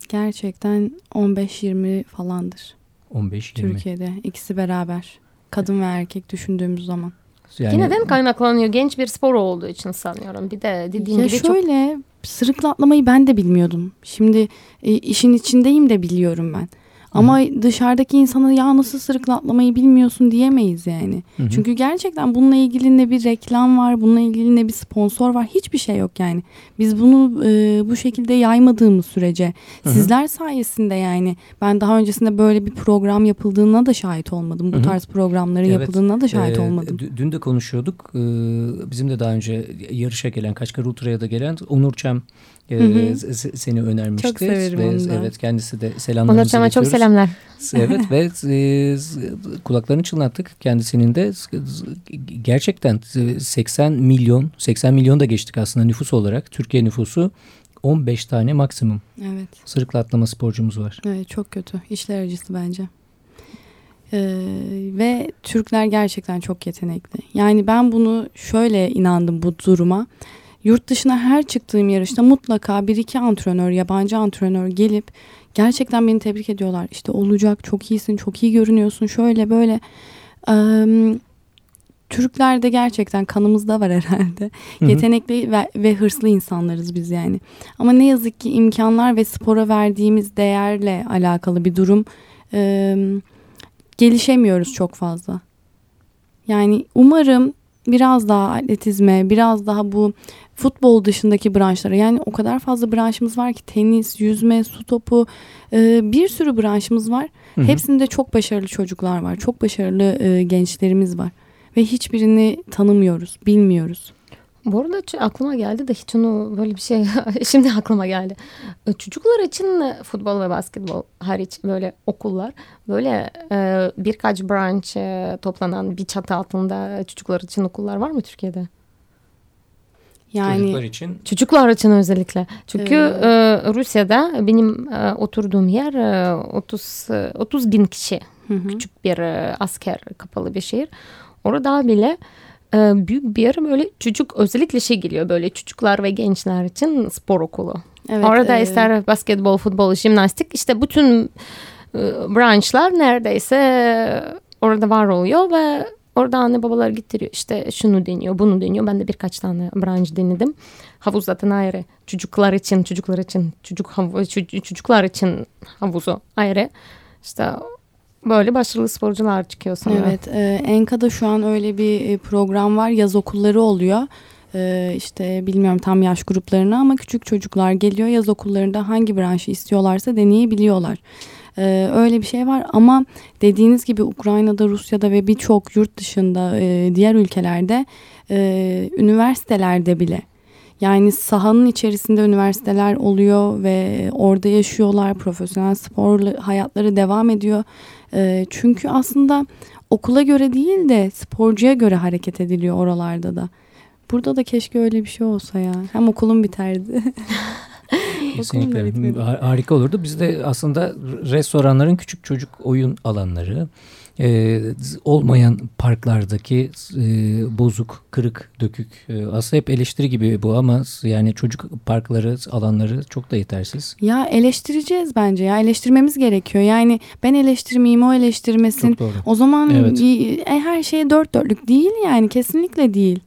gerçekten 15-20 falandır 15-20. Türkiye'de ikisi beraber. Kadın ve erkek düşündüğümüz zaman. Yani Yineden kaynaklanıyor. Genç bir spor olduğu için sanıyorum. Bir de dediğin Ya gibi çok şöyle sırıkla atlamayı ben de bilmiyordum. Şimdi e, işin içindeyim de biliyorum ben. Ama dışarıdaki insana ya nasıl sırıkla atlamayı bilmiyorsun diyemeyiz yani. Hı hı. Çünkü gerçekten bununla ilgili ne bir reklam var, bununla ilgili ne bir sponsor var, hiçbir şey yok yani. Biz bunu e, bu şekilde yaymadığımız sürece Hı hı. sizler sayesinde yani ben daha öncesinde böyle bir program yapıldığına da şahit olmadım. Bu Hı hı. tarz programların Evet, yapıldığına da şahit Ee, olmadım. d- Dün de konuşuyorduk. Ee, Bizim de daha önce yarışa gelen, Kaçkar Ultra'ya da gelen Onur Çem e, Hı hı. seni önermişti. Çok severim ve, onu. Evet kendisi de selamlarımızı Onur Çam'a çok iletiyoruz. selamlar. Evet ve e, kulaklarını çınlattık kendisinin de gerçekten e, 80 milyon 80 milyon da geçtik aslında nüfus olarak Türkiye nüfusu 15 tane maksimum Evet. sırıkla atlama sporcumuz var. Evet çok kötü. İşler acısı bence. Ee, ve Türkler gerçekten çok yetenekli. Yani ben bunu şöyle inandım bu duruma. Yurt dışına her çıktığım yarışta mutlaka bir iki antrenör, yabancı antrenör gelip gerçekten beni tebrik ediyorlar. İşte olacak, çok iyisin, çok iyi görünüyorsun, şöyle böyle. Ee, Türklerde gerçekten kanımızda var herhalde. Hı hı. Yetenekli ve, ve hırslı insanlarız biz yani. Ama ne yazık ki imkanlar ve spora verdiğimiz değerle alakalı bir durum. Ee, gelişemiyoruz çok fazla. Yani umarım biraz daha atletizme, biraz daha bu futbol dışındaki branşlara yani o kadar fazla branşımız var ki tenis, yüzme, su topu e, bir sürü branşımız var. Hı hı. Hepsinde çok başarılı çocuklar var. Çok başarılı e, gençlerimiz var. Ve hiçbirini tanımıyoruz, bilmiyoruz. Bu arada aklıma geldi de hiç onu böyle bir şey şimdi aklıma geldi. E, Çocuklar için futbol ve basketbol hariç böyle okullar böyle e, birkaç branş e, toplanan bir çatı altında çocuklar için okullar var mı Türkiye'de? Yani Çocuklar için Çocuklar için özellikle. Çünkü Ee, e, Rusya'da benim e, oturduğum yer e, 30 e, 30 bin kişi Hı küçük bir e, asker kapalı bir şehir. Orada bile büyük bir böyle çocuk özellikle şey geliyor böyle çocuklar ve gençler için spor okulu. Evet, Orada e, ister basketbol, futbol, jimnastik işte bütün e, branşlar neredeyse orada var oluyor ve orada anne babalar getiriyor işte şunu deniyor bunu deniyor. Ben de birkaç tane branş denedim. Havuz zaten ayrı. Çocuklar için çocuklar için çocuk havu, ço- çocuklar için havuzu ayrı. İşte böyle başarılı sporcular çıkıyor sonra. Evet, e, Enka'da şu an öyle bir e, program var. Yaz okulları oluyor. E, işte bilmiyorum tam yaş gruplarını ama küçük çocuklar geliyor. Yaz okullarında hangi branşı istiyorlarsa deneyebiliyorlar. E, öyle bir şey var ama dediğiniz gibi Ukrayna'da, Rusya'da ve birçok yurt dışında e, diğer ülkelerde e, üniversitelerde bile yani sahanın içerisinde üniversiteler oluyor ve orada yaşıyorlar. Profesyonel spor hayatları devam ediyor. E, çünkü aslında okula göre değil de sporcuya göre hareket ediliyor oralarda da. Burada da keşke öyle bir şey olsa ya. Hem okulum biterdi. Kesinlikle harika olurdu. Bizde aslında restoranların küçük çocuk oyun alanları, e, olmayan parklardaki e, bozuk, kırık, dökük. E, aslında hep eleştiri gibi bu ama yani çocuk parkları, alanları çok da yetersiz. ya eleştireceğiz bence ya. Eleştirmemiz gerekiyor. Yani ben eleştirmeyeyim o eleştirmesin. Çok doğru. O zaman Evet. e, her şeye dört dörtlük değil yani. Kesinlikle değil.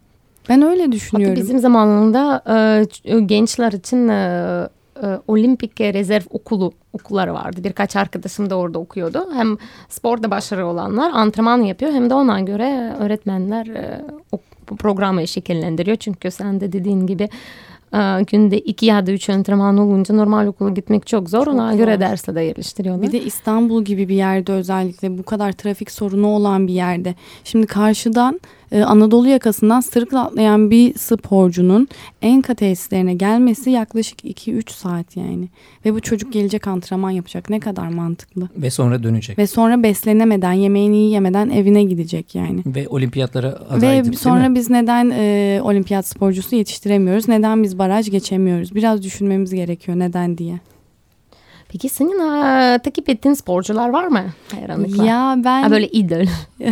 Ben öyle Hatta düşünüyorum. bizim zamanında e, ç- gençler için e, e, olimpik rezerv okulu okulları vardı. Birkaç arkadaşım da orada okuyordu. Hem sporda başarılı olanlar antrenman yapıyor hem de ona göre öğretmenler e, o programı şekillendiriyor. Çünkü sen de dediğin gibi e, günde iki ya da üç antrenman olunca normal okula gitmek çok zor. Çok ona zor. göre dersle de yerleştiriyorlar. Bir de İstanbul gibi bir yerde özellikle bu kadar trafik sorunu olan bir yerde. Şimdi karşıdan e, Anadolu yakasından sırıkla atlayan bir sporcunun Enka tesislerine gelmesi yaklaşık 2-3 saat yani. Ve bu çocuk gelecek antrenman yapacak. Ne kadar mantıklı. Ve sonra dönecek. Ve, Ve sonra beslenemeden, yemeğini yiyemeden evine gidecek yani. olimpiyatlara aday Ve sonra biz neden e, olimpiyat sporcusu yetiştiremiyoruz? Neden biz baraj geçemiyoruz? Biraz düşünmemiz gerekiyor neden diye. Peki senin e, takip ettiğin sporcular var mı? Hayranlıkla. Ya ben Ha, böyle idol.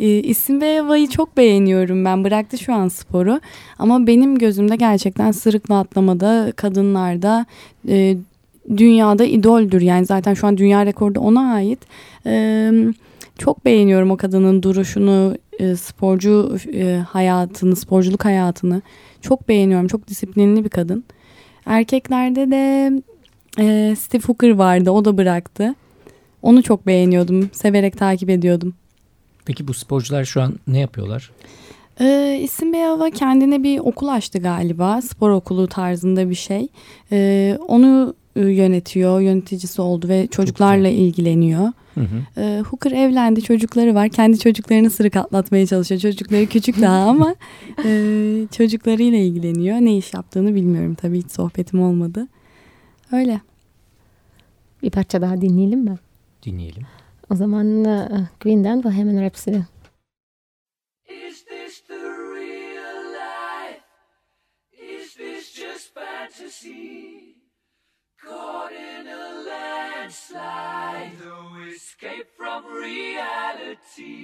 E, İsim ve Eva'yı çok beğeniyorum ben. Bıraktı şu an sporu. Ama benim gözümde gerçekten sırıkla atlamada, kadınlarda, e, dünyada idoldür. Yani zaten şu an dünya rekoru ona ait. E, çok beğeniyorum o kadının duruşunu, e, sporcu e, hayatını, sporculuk hayatını. Çok beğeniyorum. Çok disiplinli bir kadın. Erkeklerde de e, Steve Hooker vardı. O da bıraktı. Onu çok beğeniyordum. Severek takip ediyordum. Peki bu sporcular şu an ne yapıyorlar? Ee, İsim Beyava kendine bir okul açtı galiba. Spor okulu tarzında bir şey. Ee, onu e, yönetiyor, yöneticisi oldu ve çocuklarla ilgileniyor. Hı hı. Ee, Hooker evlendi, çocukları var. Kendi çocuklarını sırık atlatmaya çalışıyor. Çocukları küçük daha ama e, çocuklarıyla ilgileniyor. Ne iş yaptığını bilmiyorum tabii hiç sohbetim olmadı. Öyle. Bir parça daha dinleyelim mi? Dinleyelim. O zaman e, Queen'den Bohemian Rhapsody. Is this the real life? Is this just fantasy? Caught in a landslide, no escape from reality.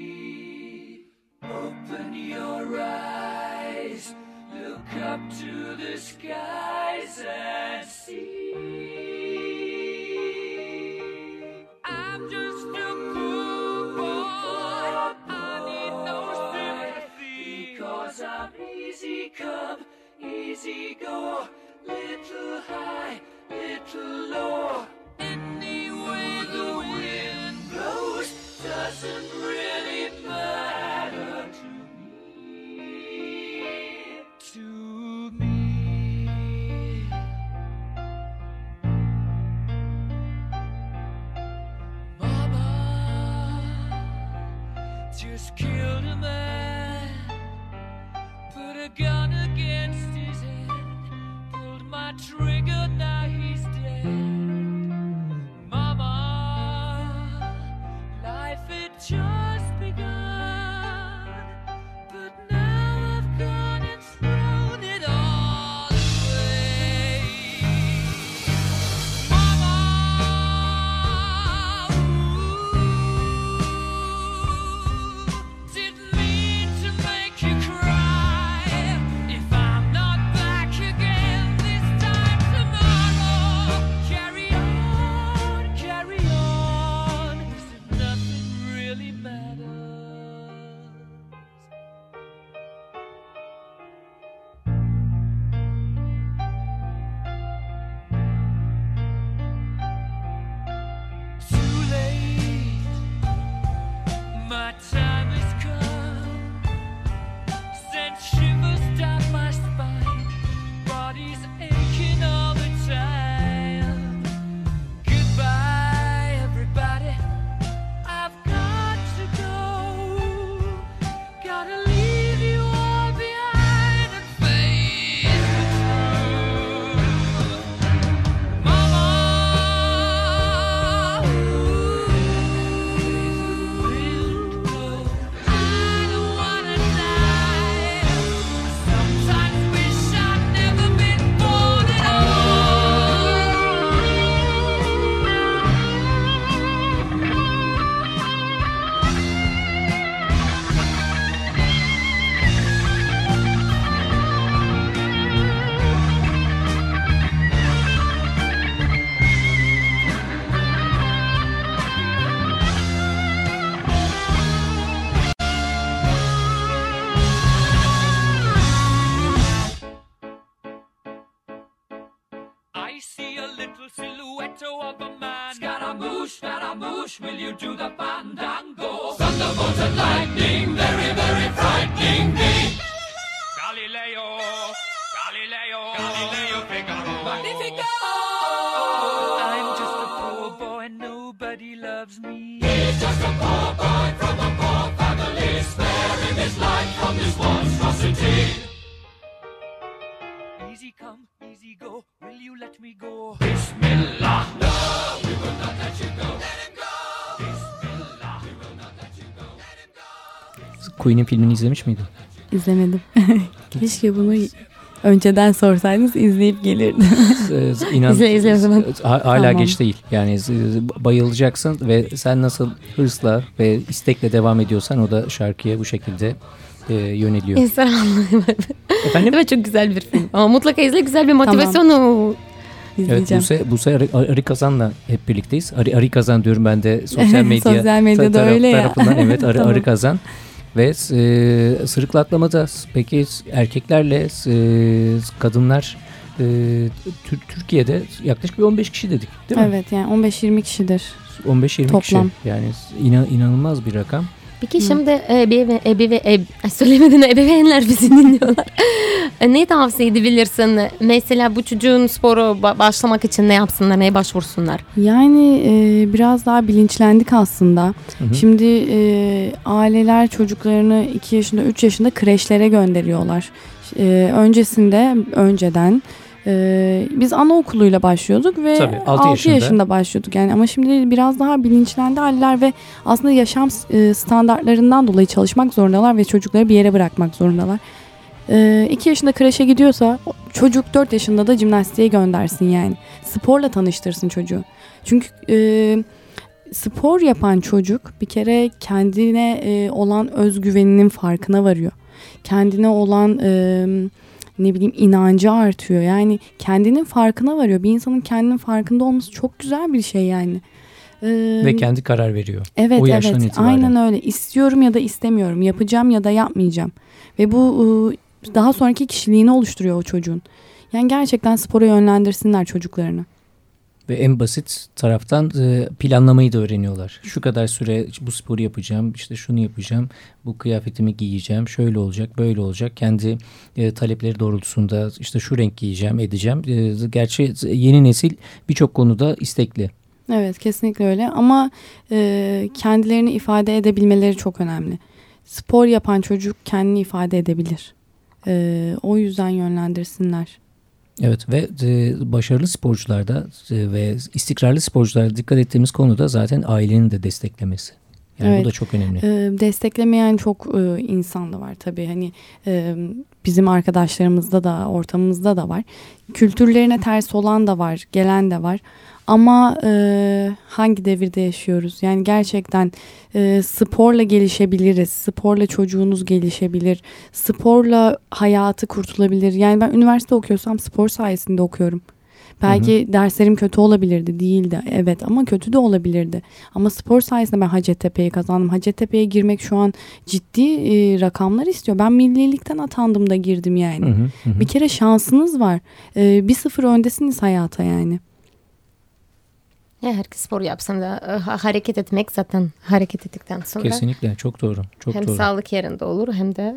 Open your eyes, look up to the skies and see. Easy go. Little high, little low. My time Let me go? Bismillah. No, we will not let you go. Let him go. Bismillah. We will not let you go. Let him go. Queen'in filmini izlemiş miydin? İzlemedim. Keşke bunu önceden sorsaydınız izleyip gelirdim. Ee, İnan, İzle, izle o zaman. Ha- Hala Tamam. geç değil. Yani bayılacaksın ve sen nasıl hırsla ve istekle devam ediyorsan o da şarkıya bu şekilde e, yöneliyor. Efendim? Evet çok güzel bir film. Ama mutlaka izle güzel bir motivasyonu Evet izleyeceğim. Buse, Buse Arı, Arı Kazan'la hep birlikteyiz. Arı, Arı Kazan diyorum ben de sosyal medya Sosyal medyada taraf- öyle ya. tarafından. Evet Arı, Tamam. Arı Kazan. Ve e, sırıkla atlamada peki erkeklerle e, kadınlar e, Tür- Türkiye'de yaklaşık bir 15 kişi dedik değil mi? Evet yani 15-20 kişidir. 15-20 kişi. Yani inan, inanılmaz bir rakam. Peki şimdi ebeve, ebeve, eb, ay söylemedin ebeveynler bizi dinliyorlar. E, ne tavsiye edebilirsin? Mesela bu çocuğun sporu ba- başlamak için ne yapsınlar, neye başvursunlar? Yani e, biraz daha bilinçlendik aslında. Hı hı. Şimdi e, aileler çocuklarını 2 yaşında 3 yaşında kreşlere gönderiyorlar. E, öncesinde önceden e, biz anaokuluyla başlıyorduk ve Tabii, altı 6 yaşında. yaşında. başlıyorduk yani ama şimdi biraz daha bilinçlendi aileler ve aslında yaşam e, standartlarından dolayı çalışmak zorundalar ve çocukları bir yere bırakmak zorundalar. 2 yaşında kreşe gidiyorsa çocuk 4 yaşında da jimnastiğe göndersin yani. Sporla tanıştırsın çocuğu. Çünkü e, spor yapan çocuk bir kere kendine e, olan özgüveninin farkına varıyor. Kendine olan e, ne bileyim inancı artıyor. Yani kendinin farkına varıyor. Bir insanın kendinin farkında olması çok güzel bir şey yani. E, Ve kendi karar veriyor. Evet o evet itibaren. aynen öyle istiyorum ya da istemiyorum yapacağım ya da yapmayacağım ve bu e, daha sonraki kişiliğini oluşturuyor o çocuğun. Yani gerçekten spora yönlendirsinler çocuklarını. Ve en basit taraftan e, planlamayı da öğreniyorlar. Şu kadar süre bu sporu yapacağım, işte şunu yapacağım, bu kıyafetimi giyeceğim, şöyle olacak, böyle olacak. Kendi e, talepleri doğrultusunda işte şu renk giyeceğim, edeceğim. E, gerçi yeni nesil birçok konuda istekli. Evet kesinlikle öyle ama e, kendilerini ifade edebilmeleri çok önemli. Spor yapan çocuk kendini ifade edebilir. E, o yüzden yönlendirsinler. Evet ve e, başarılı sporcularda e, ve istikrarlı sporcularda dikkat ettiğimiz konu da zaten ailenin de desteklemesi. Yani Evet. bu da çok önemli. E, desteklemeyen çok e, insan da var tabii. Hani e, bizim arkadaşlarımızda da ortamımızda da var. Kültürlerine ters olan da var, gelen de var. Ama e, hangi devirde yaşıyoruz? Yani gerçekten e, sporla gelişebiliriz. Sporla çocuğunuz gelişebilir. Sporla hayatı kurtulabilir. Yani ben üniversite okuyorsam spor sayesinde okuyorum. Belki derslerim kötü olabilirdi değildi evet ama kötü de olabilirdi. Ama spor sayesinde ben Hacettepe'yi kazandım. Hacettepe'ye girmek şu an ciddi e, rakamlar istiyor. Ben millilikten atandım da girdim yani. Hı hı, hı hı. Bir kere şansınız var. E, bir sıfır öndesiniz hayata yani. Ya herkes spor yapsın da e, ha- hareket etmek zaten hareket ettikten sonra Kesinlikle çok doğru. Çok hem doğru. sağlık yerinde olur hem de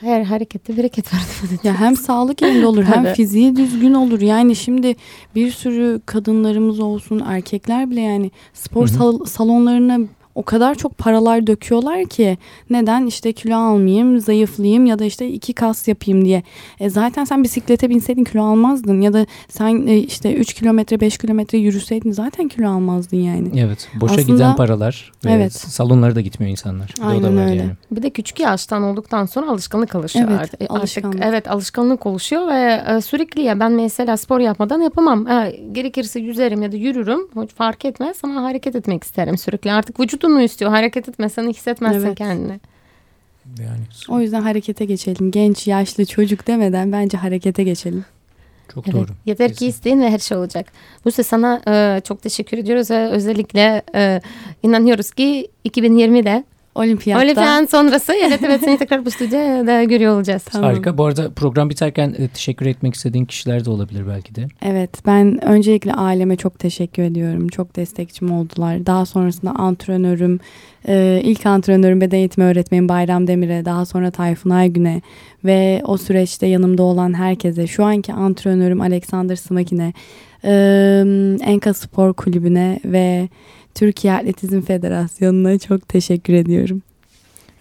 her harekette bereket var. Ya hem sağlık yerinde olur hem fiziği düzgün olur. Yani şimdi bir sürü kadınlarımız olsun erkekler bile yani spor Hı hı. sal- salonlarına o kadar çok paralar döküyorlar ki neden işte kilo almayayım, zayıflayayım ya da işte iki kas yapayım diye. E zaten sen bisiklete binseydin kilo almazdın ya da sen e, işte 3 kilometre 5 kilometre yürüseydin zaten kilo almazdın yani. Evet, boşa Aslında- giden paralar ve Evet. salonlara da gitmiyor insanlar. Bir de o da Aynen öyle. yani. Bir de küçük yaştan olduktan sonra alışkanlık oluşuyor Evet, artık. alışkanlık. Artık evet alışkanlık oluşuyor ve e, sürekli ya ben mesela spor yapmadan yapamam. Gerekirse yüzerim ya da yürürüm. Hiç fark etmez ama hareket etmek isterim sürekli. Artık vücudunu istiyor. Hareket etmesen hissetmezsin Evet. kendini. Yani O yüzden harekete geçelim. Genç, yaşlı, çocuk demeden bence harekete geçelim. çok Evet. doğru. Yeter ki isteyin ve her şey olacak. Buse sana e, çok teşekkür ediyoruz ve özellikle e, inanıyoruz ki 2020'de Olimpiyatta. Olimpiyat sonrası evet evet seni tekrar bu stüdyoda görüyor olacağız. Tamam. Harika. Bu arada program biterken e, teşekkür etmek istediğin kişiler de olabilir belki de. Evet ben öncelikle aileme çok teşekkür ediyorum. Çok destekçim oldular. Daha sonrasında antrenörüm, e, ilk antrenörüm beden eğitimi öğretmenim Bayram Demir'e, daha sonra Tayfun Aygün'e ve o süreçte yanımda olan herkese, şu anki antrenörüm Alexander Smakin'e, e, Enka Spor Kulübü'ne ve Türkiye Atletizm Federasyonu'na çok teşekkür ediyorum.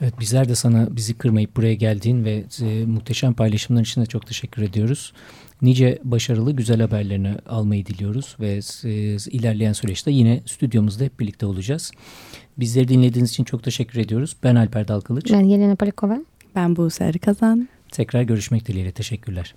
Evet bizler de sana bizi kırmayıp buraya geldiğin ve e, muhteşem paylaşımlar için de çok teşekkür ediyoruz. Nice başarılı güzel haberlerini almayı diliyoruz ve e, ilerleyen süreçte yine stüdyomuzda hep birlikte olacağız. Bizleri dinlediğiniz için çok teşekkür ediyoruz. Ben Alper Dalkılıç. Ben Yelena Polikova. Ben Buse Kazan. Tekrar görüşmek dileğiyle. Teşekkürler.